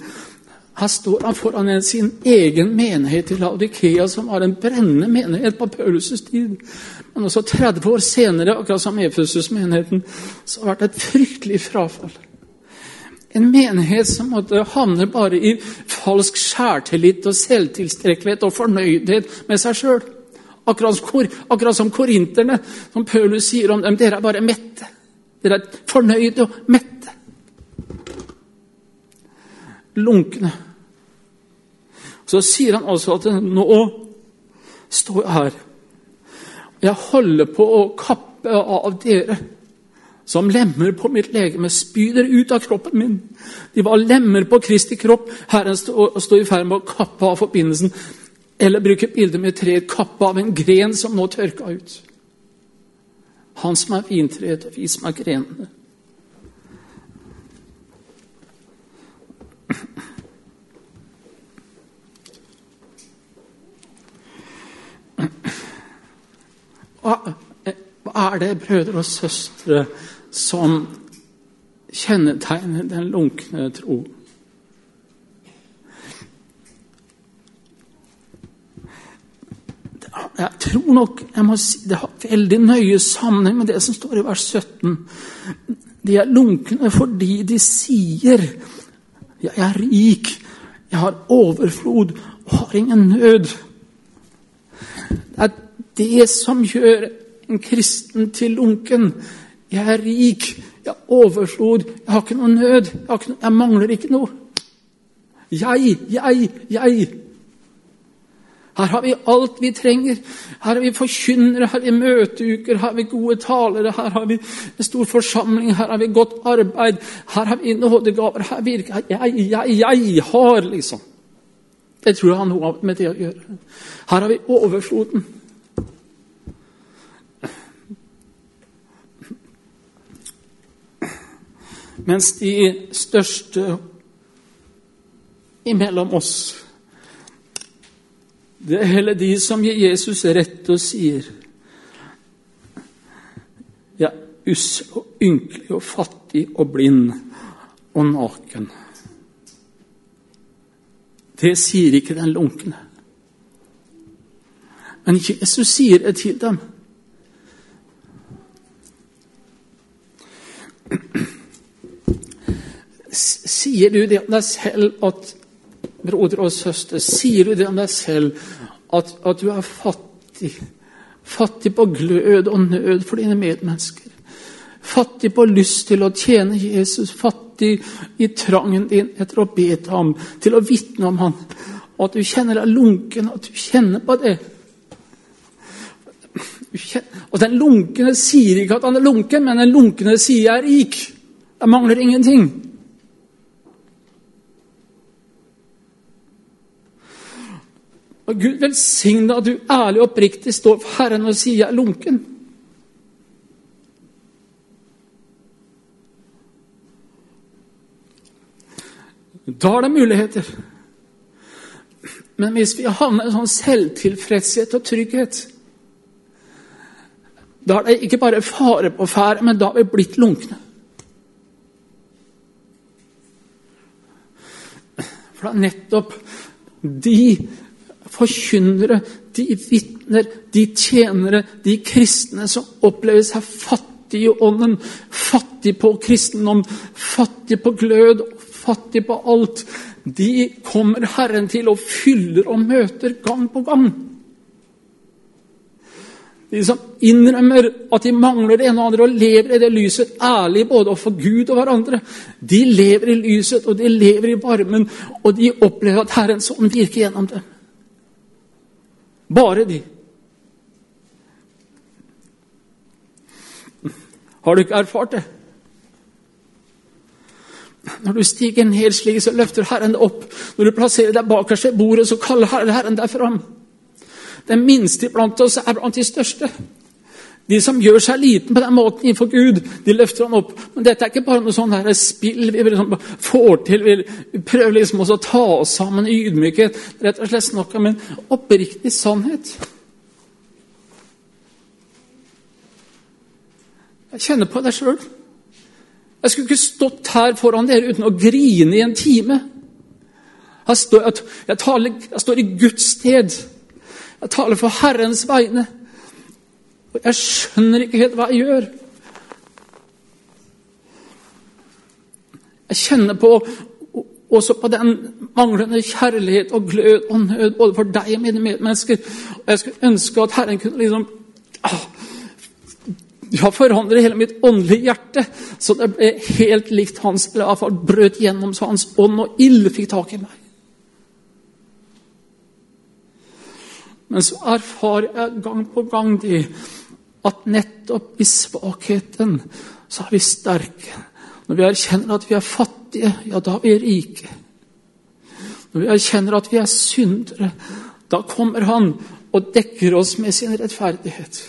Her står han foran sin egen menighet i Laudikea, som var en brennende menighet på Paulus' tid. Men også 30 år senere, akkurat som Efesus-menigheten, så har det vært et fryktelig frafall. En menighet som måtte havne bare i falsk skjærtillit og selvtilstrekkelighet og fornøydhet med seg sjøl. Akkurat, som korinterne, som Paulus sier om dem. Dere er bare mette. Dere er fornøyde og mette. Lunkne. Så sier han altså at nå står jeg her. Jeg holder på å kappe av dere som lemmer på mitt legeme. Spy ut av kroppen min. De var lemmer på Kristi kropp. Herren står i ferd med å kappe av forbindelsen. Eller bruke bildet med treet, kappe av en gren som nå tørka ut. Han som er vintreet, som er grenene. Hva er det, brødre og søstre, som kjennetegner den lunkne tro? Jeg tror nok jeg må si, det har veldig nøye sammenheng med det som står i vers 17. De er lunkne fordi de sier 'Jeg er rik, jeg har overflod og har ingen nød'. Det er det som gjør en kristen til lunken. Jeg er rik, jeg har overflod, jeg har ikke noe nød, jeg, ikke noe, jeg mangler ikke noe. Jeg, jeg, jeg. Her har vi alt vi trenger. Her har vi forkynnere, her har vi møteuker, her har vi gode talere, her har vi en stor forsamling, her har vi godt arbeid, her har vi nådegaver. Her virker jeg, jeg, jeg har, liksom. Det tror jeg har noe med det å gjøre. Her har vi overfloden. Mens de største imellom oss det er heller de som gir Jesus rett og sier Ja, ussel og ynkelig og fattig og blind og naken. Det sier ikke den lunkne. Men Jesus sier det til dem. Sier du det om deg selv at broder og søster, sier du det om deg selv at, at, du er fattig? Fattig på glød og nød for dine medmennesker. Fattig på lyst til å tjene Jesus. Fattig i trangen din etter å be til ham, til å vitne om ham. Og at du kjenner deg lunken, at du kjenner på det. Og den lunkne sier ikke at han er lunken, men den lunkne sier jeg er rik. Jeg mangler ingenting. Og Gud velsigne at du ærlig og oppriktig står for Herren og sier 'jeg er lunken'. Da er det muligheter. Men hvis vi havner i sånn selvtilfredshet og trygghet Da er det ikke bare fare på ferde, men da er vi blitt lunkne. For det er nettopp de forkynnere, de vitner, de tjenere, de kristne som opplever seg fattige i ånden, fattige på kristendom, fattige på glød, fattige på alt, de kommer Herren til og fyller og møter gang på gang. De som innrømmer at de mangler det ene og andre og lever i det lyset, ærlig både overfor Gud og hverandre, de lever i lyset, og de lever i varmen, og de opplever at Herrens ånd virker gjennom dem. Bare de. Har du ikke erfart det? Når du stiger ned slik, så løfter Herren deg opp. Når du plasserer deg bakerst ved bordet, så kaller Herren deg fram. Den minste blant oss er blant de største. De som gjør seg liten på den måten innenfor Gud, de løfter han opp. Men dette er ikke bare noe sånn spill vi liksom får til. Vi prøver liksom også å ta oss sammen i ydmykhet. Rett og slett snakk om en oppriktig sannhet. Jeg kjenner på det sjøl. Jeg skulle ikke stått her foran dere uten å grine i en time. Jeg står, jeg, taler, jeg står i Guds sted. Jeg taler for Herrens vegne. Og jeg skjønner ikke helt hva jeg gjør. Jeg kjenner på også på den manglende kjærlighet og glød og nød både for deg og mine medmennesker. Og jeg skulle ønske at Herren kunne liksom ah, ja, forandre hele mitt åndelige hjerte, så det ble helt likt hans, eller iallfall brøt gjennom så hans ånd og ild fikk tak i meg. Men så erfarer jeg gang på gang de at nettopp i svakheten så er vi sterke. Når vi erkjenner at vi er fattige, ja, da er vi rike. Når vi erkjenner at vi er syndere, da kommer Han og dekker oss med sin rettferdighet.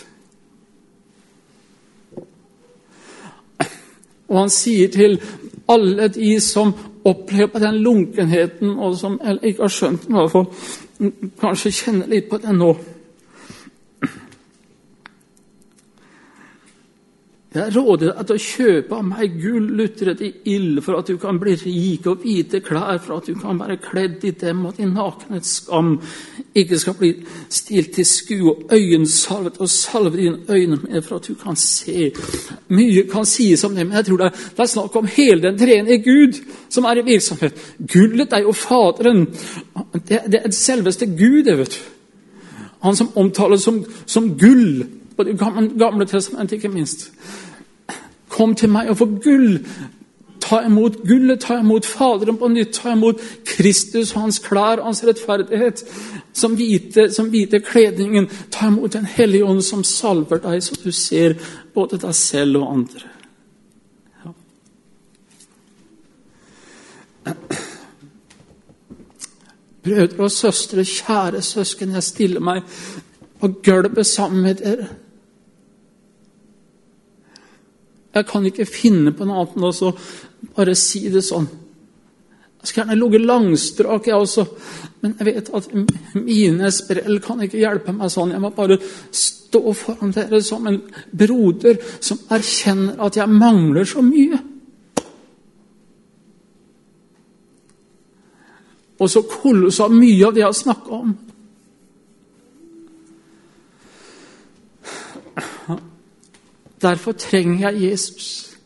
Og han sier til alle de som opplever den lunkenheten, og som ikke har skjønt den, i hvert fall kanskje kjenner litt på det nå Jeg råder deg til å kjøpe av meg gull lutret i ild, for at du kan bli rik, og hvite klær, for at du kan være kledd i dem, og din nakenhets skam ikke skal bli stilt til skue, og øyensalvet og salve dine øyne med, for at du kan se. Mye kan sies om det, men jeg tror det er, snakk om hele den treenige Gud som er i virksomhet. Gullet er jo Faderen. Det, det er selveste Gud, det, vet du. Han som omtales som, som gull på Det gamle, gamle testamentet, ikke minst. Kom til meg og få gull. Ta imot gullet, ta imot Faderen på nytt, ta imot Kristus, og hans klær, hans rettferdighet. Som hvite, som hvite kledningen. Ta imot Den hellige ånd som salver deg, så du ser både deg selv og andre. Ja. Brødre og søstre, kjære søsken, jeg stiller meg på gulvet sammen med dere. Jeg kan ikke finne på noe annet enn å bare si det sånn. Jeg skulle gjerne ligget langstrak, jeg også, men jeg vet at mine sprell kan ikke hjelpe meg sånn. Jeg må bare stå foran dere som en broder som erkjenner at jeg mangler så mye. Og så kolossalt mye av det jeg har snakka om. Derfor trenger jeg Jesus.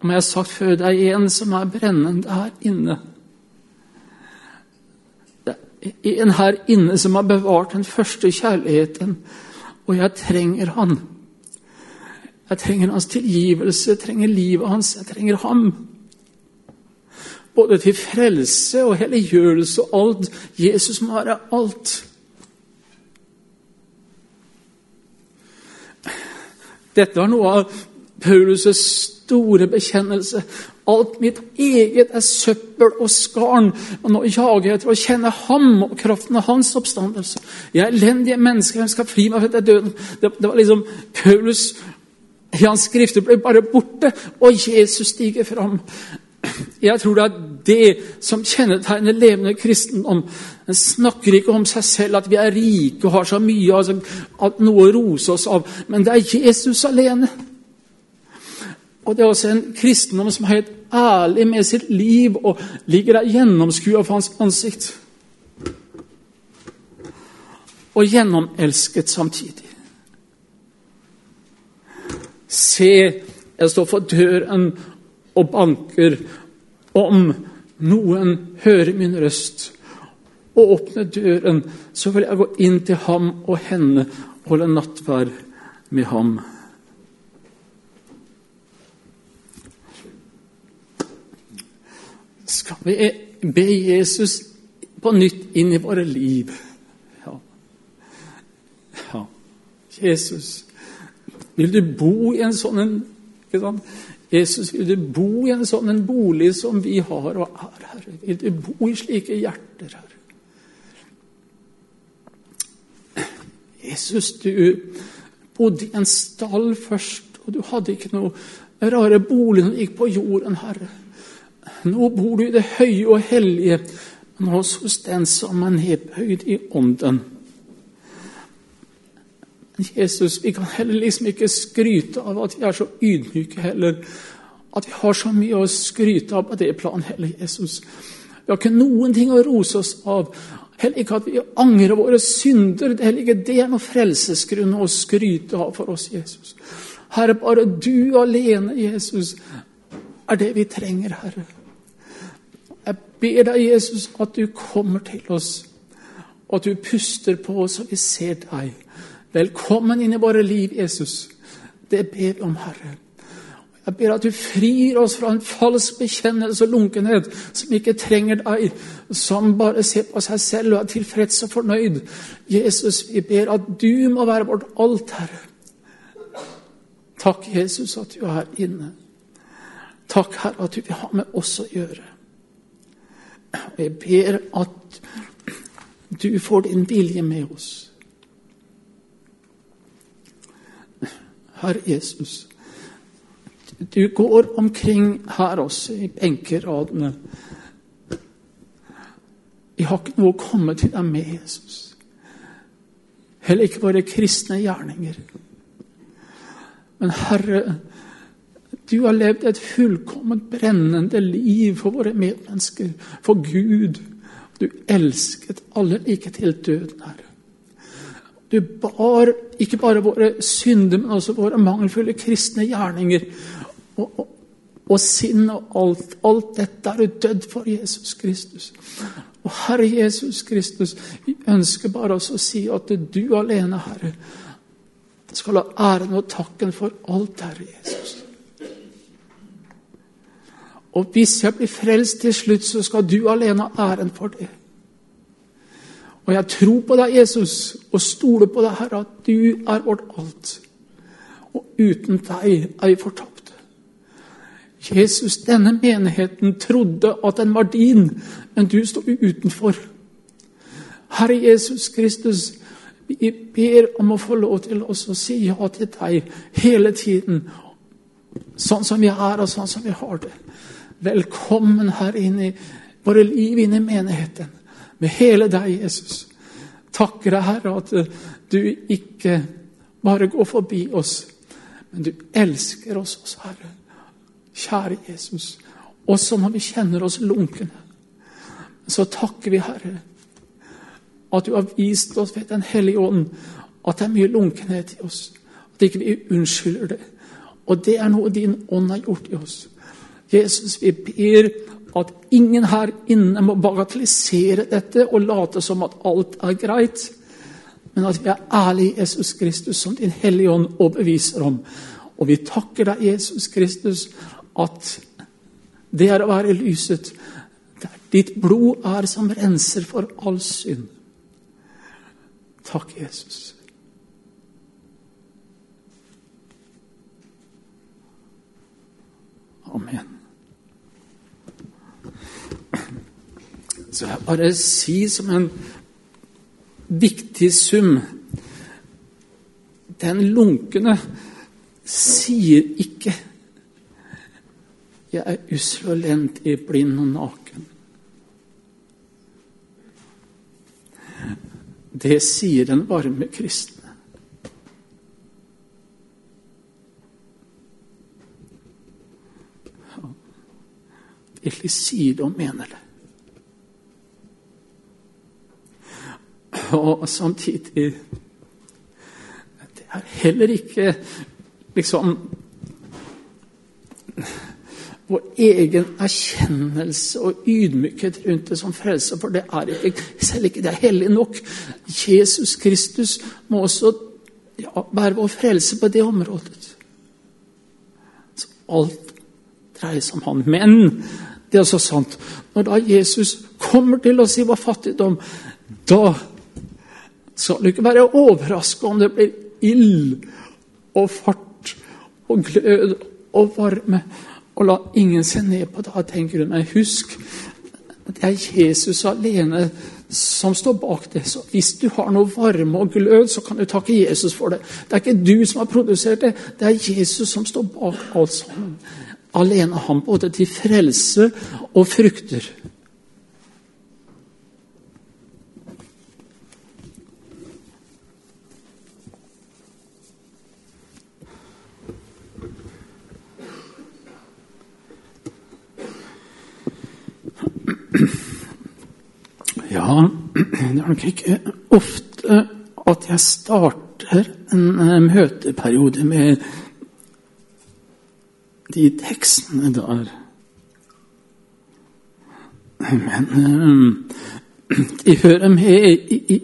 Om jeg har sagt før, det er en som er brennende her inne. Det er en her inne som har bevart den første kjærligheten, og jeg trenger han. Jeg trenger hans tilgivelse, jeg trenger livet hans, jeg trenger ham. Både til frelse og helliggjørelse og alt. Jesus må være alt. Dette var noe av Paulus' store bekjennelse. Alt mitt eget er søppel og skarn, og nå jager jeg etter å kjenne ham og kraften av hans oppstandelse. Jeg er elendige mennesker, hvem skal fri meg fra døden? Det, det var liksom Paulus i hans skrifter ble bare borte, og Jesus stiger fram. Jeg tror det er det som kjennetegner levende kristendom. Den snakker ikke om seg selv, at vi er rike og har så mye, altså, at noe å rose oss av. Men det er Jesus alene. Og det er også en kristendom som er helt ærlig med sitt liv og ligger der gjennomskua for hans ansikt. Og gjennomelsket samtidig. Se, jeg står for døren og banker. Om noen hører min røst og åpner døren, så vil jeg gå inn til ham og henne og holde nattverd med ham. Skal vi be Jesus på nytt inn i våre liv? Ja. ja. Jesus, vil du bo i en sånn en Jesus, vil du bo i en sånn en bolig som vi har og er, Herre? Vil du bo i slike hjerter, Herre? Jesus, du bodde i en stall først, og du hadde ikke noe rare bolig du gikk på jorden, Herre. Nå bor du i det høye og hellige, men også hos den som er nedbøyd i ånden. Jesus, vi kan heller liksom ikke skryte av at vi er så ydmyke heller. At vi har så mye å skryte av på det planet heller, Jesus. Vi har ikke noen ting å rose oss av. Heller ikke at vi angrer våre synder. Det er heller ikke det er noe frelsesgrunn å skryte av for oss, Jesus. Herre, bare du alene, Jesus, er det vi trenger, Herre. Jeg ber deg, Jesus, at du kommer til oss, og at du puster på oss, og vi ser deg. Velkommen inn i våre liv, Jesus. Det ber vi om, Herre. Jeg ber at du frir oss fra en falsk bekjennelse og lunkenhet som ikke trenger deg, som bare ser på seg selv og er tilfreds og fornøyd. Jesus, vi ber at du må være vårt alt, Herre. Takk, Jesus, at du er inne. Takk, Herre, at du vil ha med oss å gjøre. Jeg ber at du får din vilje med oss. Herre Jesus, du går omkring her også, i benkeradene. Jeg har ikke noe å komme til deg med, Jesus. Heller ikke våre kristne gjerninger. Men Herre, du har levd et fullkomment brennende liv for våre medmennesker, for Gud. Du elsket alle like til døden, Herre. Du bar ikke bare våre synder, men også våre mangelfulle kristne gjerninger. Og, og, og sinn og alt. Alt dette er du dødd for Jesus Kristus. Og Herre Jesus Kristus, vi ønsker bare oss å si at du alene, Herre, skal ha æren og takken for alt, Herre Jesus. Og hvis jeg blir frelst til slutt, så skal du alene ha æren for det. Og jeg tror på deg, Jesus, og stoler på deg, Herre, at du er vårt alt. Og uten deg er vi fortapt. Jesus, denne menigheten trodde at den var din, men du sto utenfor. Herre Jesus Kristus, vi ber om å få lov til oss å si ja til deg hele tiden. Sånn som vi er, og sånn som vi har det. Velkommen her inn i våre liv, inn i menigheten med hele deg, Jesus. Takker deg, Herre, at eh, du ikke bare går forbi oss, men du elsker oss også, Herre. Kjære Jesus. Også når vi kjenner oss lunkne, så takker vi, Herre, at du har vist oss ved Den hellige ånd at det er mye lunkenhet i oss. At ikke vi unnskylder det. Og det er noe din ånd har gjort i oss. Jesus, vi ber at ingen her inne må bagatellisere dette og late som at alt er greit, men at vi er ærlige i Jesus Kristus, som Din Hellige Ånd overbeviser om. Og vi takker deg, Jesus Kristus, at det er å være lyset. Der ditt blod er som renser for all synd. Takk, Jesus. Amen. Så jeg bare si som en viktig sum Den lunkne sier ikke 'Jeg er ussel og elendig, blind og naken'. Det sier den varme kristne. Egentlig sier og mener det. Og samtidig Det er heller ikke liksom vår egen erkjennelse og ydmykhet rundt det som frelse, for det er ikke, selv ikke det er hellig nok. Jesus Kristus må også ja, være vår frelse på det området. Så alt dreier seg om han. Men det er så sant. Når da Jesus kommer til å si hva fattigdom, da skal du ikke være overrasket om det blir ild og fart og glød og varme. Og la ingen se ned på det. tenker hun. Men husk, det er Jesus alene som står bak det. Så hvis du har noe varme og glød, så kan du takke Jesus for det. Det er ikke du som har produsert det, det er Jesus som står bak alt sammen. Alene han både til frelse og frukter. Ja, det er nok ikke ofte at jeg starter en eh, møteperiode med de tekstene der. Men <clears throat> de hører med i, i,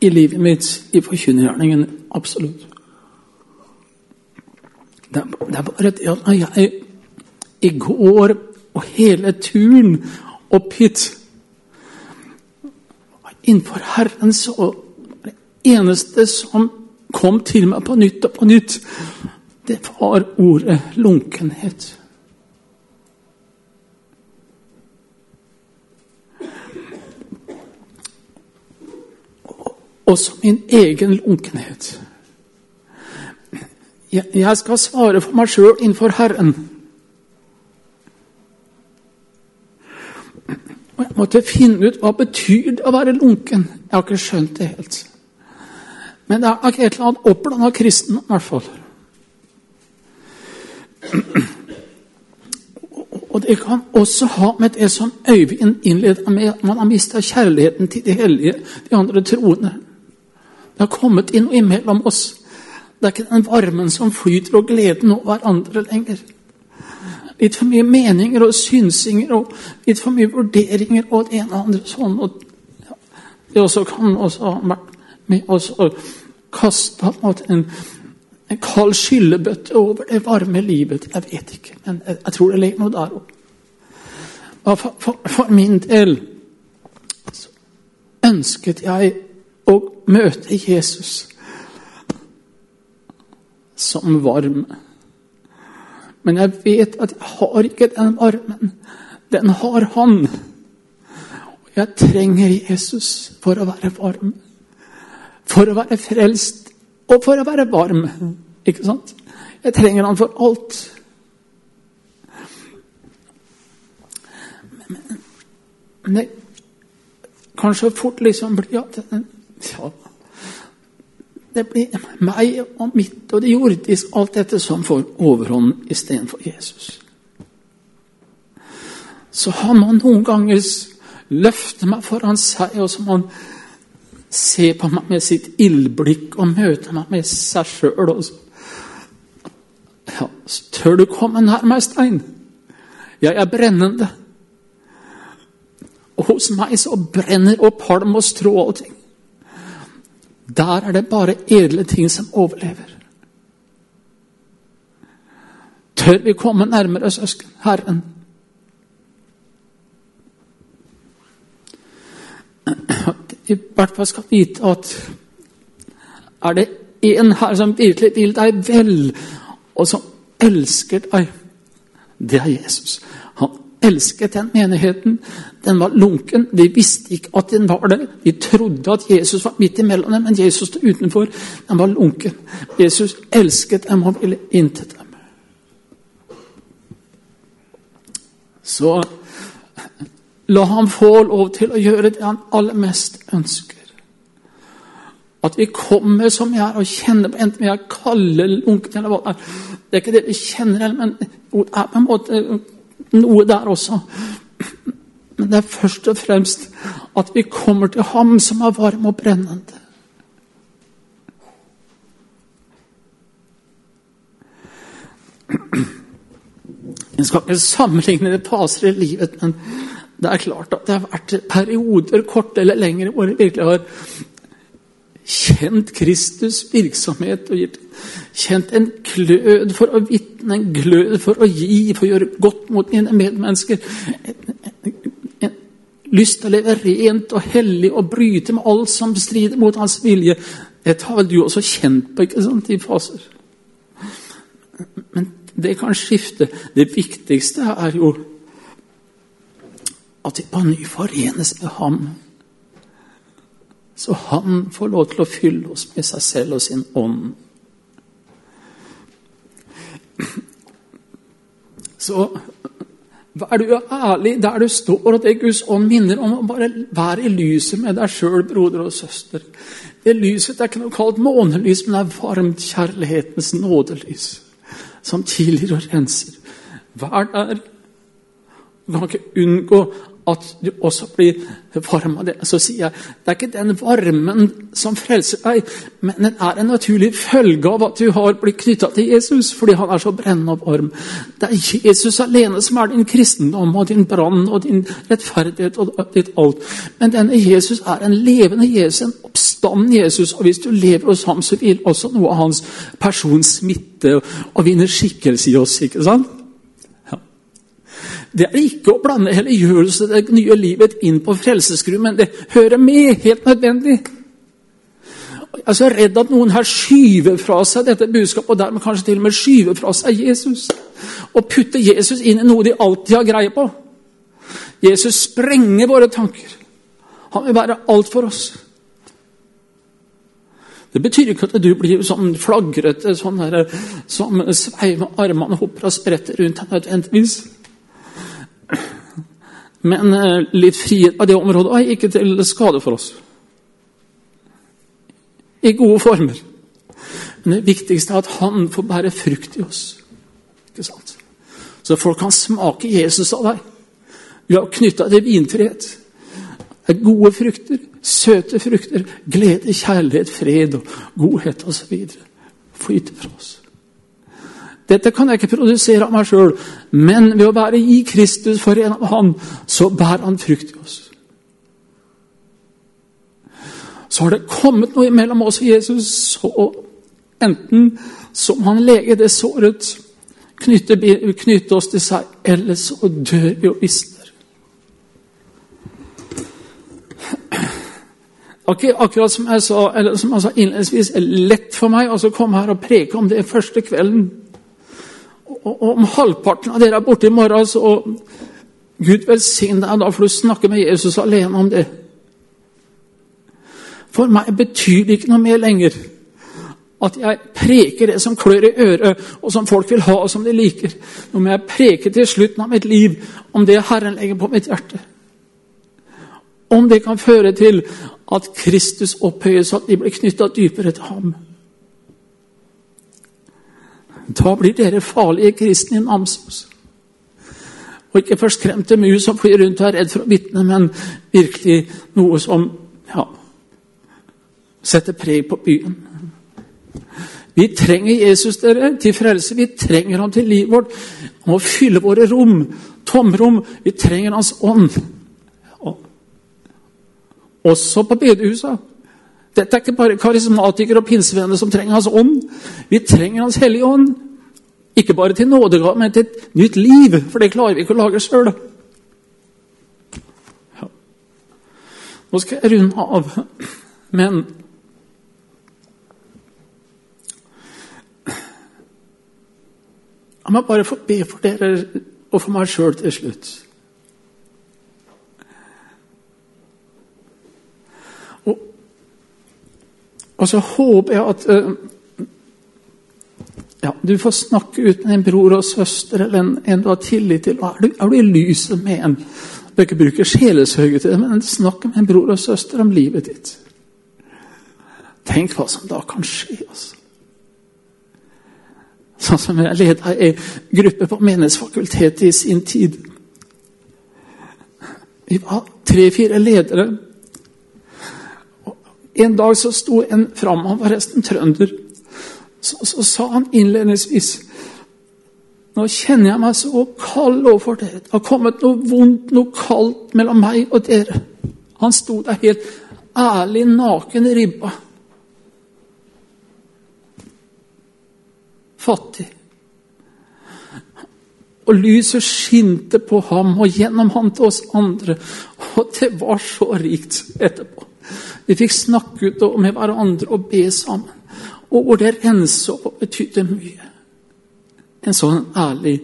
i livet mitt, i forkynnergjerningen. Absolutt. Det er, det er bare det at jeg i går og hele turen opp hit innenfor Herren så det eneste som kom til meg på nytt og på nytt, det var ordet lunkenhet. Også min egen lunkenhet. Jeg skal svare for meg sjøl innenfor Herren. Og jeg måtte finne ut hva betyr det å være lunken. Jeg har ikke skjønt det helt. Men det er nok et eller annet oppblanda kristen, i hvert fall. Og det kan også ha med det som Øyvind innleda med, at man har mista kjærligheten til de hellige, de andre troende. Det har kommet inn imellom oss. Det er ikke den varmen som flyter, og gleden over hverandre lenger. Litt for mye meninger og synsinger og litt for mye vurderinger og det ene og andre sånn. Og, det også kan også ha vært med oss å kaste en, en kald skyllebøtte over det varme livet. Jeg vet ikke, men jeg, jeg tror det ligger noe der òg. For, for, for, min del ønsket jeg å møte Jesus som varm. Men jeg vet at jeg har ikke den varmen. Den har han. Og jeg trenger Jesus for å være varm. For å være frelst og for å være varm. Ikke sant? Jeg trenger han for alt. Men, det kan fort liksom bli at ja, det blir meg og mitt og det jordiske, alt dette som får overhånd istedenfor Jesus. Så har man noen ganger løftet meg foran seg, og så må man se på meg med sitt ildblikk og møte meg med seg sjøl. Ja, tør du komme nær meg, Stein? Jeg er brennende. Og hos meg så brenner opp halm og strå og ting. Der er det bare edle ting som overlever. Tør vi komme nærmere søsken, Herren? I hvert fall skal vite at er det en her som virkelig vil deg vel, og som elsker deg, det er Jesus. Han elsket den menigheten. Den var lunken. De visste ikke at den var det. De trodde at Jesus var midt imellom dem, men Jesus stod utenfor. Den var lunken. Jesus elsket dem og ville inn til dem. Så la ham få lov til å gjøre det han aller mest ønsker. At vi kommer som vi er, og kjenner på enten vi er kalde, lunkne eller hva det er. Det er ikke det vi kjenner, men det er på en måte noe der også. Men det er først og fremst at vi kommer til ham som er varm og brennende. En skal ikke sammenligne det passer i livet, men det er klart at det har vært perioder, korte eller lengre, hvor jeg virkelig har kjent Kristus' virksomhet og kjent en glød for å vitne, en glød for å gi, for å gjøre godt mot mine medmennesker. En, en, en lyst til å leve rent og hellig og bryte med alt som strider mot hans vilje. Dette har vel du også kjent på ikke sant, i faser. Men det kan skifte. Det viktigste er jo at vi på ny forenes med ham. Så han får lov til å fylle oss med seg selv og sin ånd. Så vær du ærlig der du står, og det Guds ånd minner om å bare være i lyset med deg sjøl, broder og søster. Det lyset er ikke noe kalt månelys, men det er varmt kjærlighetens nådelys som tidligere og renser. Vær der. Du kan ikke unngå at du også blir varm av det. Så sier jeg det er ikke den varmen som frelser deg, men den er en naturlig følge av at du har blitt knytta til Jesus fordi han er så brennende og varm. Det er Jesus alene som er din kristendom og din brann og din rettferdighet og ditt alt. Men denne Jesus er en levende Jesus, en oppstanden Jesus. Og hvis du lever hos ham, så vil også noe av hans person smitte og vinne skikkelse i oss. ikke sant? Det er ikke å blande helliggjørelse det nye livet inn på frelsesskru, men det hører med. Helt nødvendig. Jeg er så redd at noen her skyver fra seg dette budskapet, og dermed kanskje til og med skyver fra seg Jesus. Og putter Jesus inn i noe de alltid har greie på. Jesus sprenger våre tanker. Han vil være alt for oss. Det betyr ikke at du blir sånn flagrete sånn der, som sveiver med armene og hopper og spretter rundt nødvendigvis. Men eh, litt frihet av det området er ikke til skade for oss. I gode former. Men det viktigste er at han får bære frukt i oss. Ikke sant? Så folk kan smake Jesus av deg. Vi har knytta til vintreet. Gode frukter, søte frukter, glede, kjærlighet, fred og godhet osv. Flyter fra oss. Dette kan jeg ikke produsere av meg sjøl, men ved å være i Kristus for en av Han, så bærer Han frukt i oss. Så har det kommet noe mellom oss og Jesus, og enten som han lege det såret, knytte, knytte oss til seg, eller så dør vi og visner. Akkurat som jeg sa, eller som jeg sa innledningsvis, lett for meg å komme her og preke om det første kvelden og om halvparten av dere er borte i morgen, så Gud velsigne deg, da får du snakke med Jesus alene om det. For meg betyr det ikke noe mer lenger at jeg preker det som klør i øret, og som folk vil ha, og som de liker. Nå må jeg preke til slutten av mitt liv om det Herren legger på mitt hjerte. Om det kan føre til at Kristus opphøyes, at de blir knytta dypere til ham. Da blir dere farlige kristne i Namsos. Og ikke forskremte mus som flyr rundt og er redd for å vitne, men virkelig noe som ja, setter preg på byen. Vi trenger Jesus dere, til frelse. Vi trenger ham til livet vårt. Han må fylle våre rom, tomrom. Vi trenger Hans ånd. Også på bedehusa. Dette er ikke bare karismatikere og pinsevenner som trenger Hans ånd. Vi trenger Hans hellige ånd. Ikke bare til nådegave, men til et nytt liv, for det klarer vi ikke å lage sjøl. Ja. Nå skal jeg runde av, men Jeg må bare få be for dere og for meg sjøl til slutt. Og så håper jeg at uh, ja, du får snakke ut med en bror og søster eller en, en du har tillit til. Er du, er du i lyset med en Du ikke bruke sjelesøye til det, men snakk med en bror og søster om livet ditt. Tenk hva som da kan skje. altså. Sånn som jeg leda ei gruppe på Menighetsfakultetet i sin tid. Vi var tre-fire ledere. En dag så sto en fram, han var resten trønder. Så, så sa han innledningsvis Nå kjenner jeg meg så kald overfor dere. Det har kommet noe vondt, noe kaldt mellom meg og dere. Han sto der helt ærlig naken i ribba. Fattig. Og lyset skinte på ham og gjennom ham til oss andre. Og det var så rikt etterpå. Vi fikk snakke ut med hverandre og be sammen. Og det rensa opp betydde mye. En sånn ærlig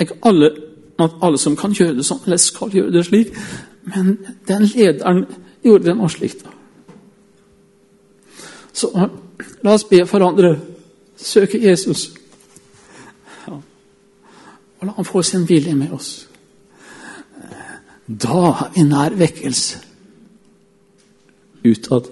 Ikke alle, alle som kan gjøre det sånn, eller skal gjøre det slik, men den lederen gjorde det slik. da. Så la oss be for andre. søke Jesus. Ja. Og la han få sin vilje med oss. Da er vi nær vekkelse utad.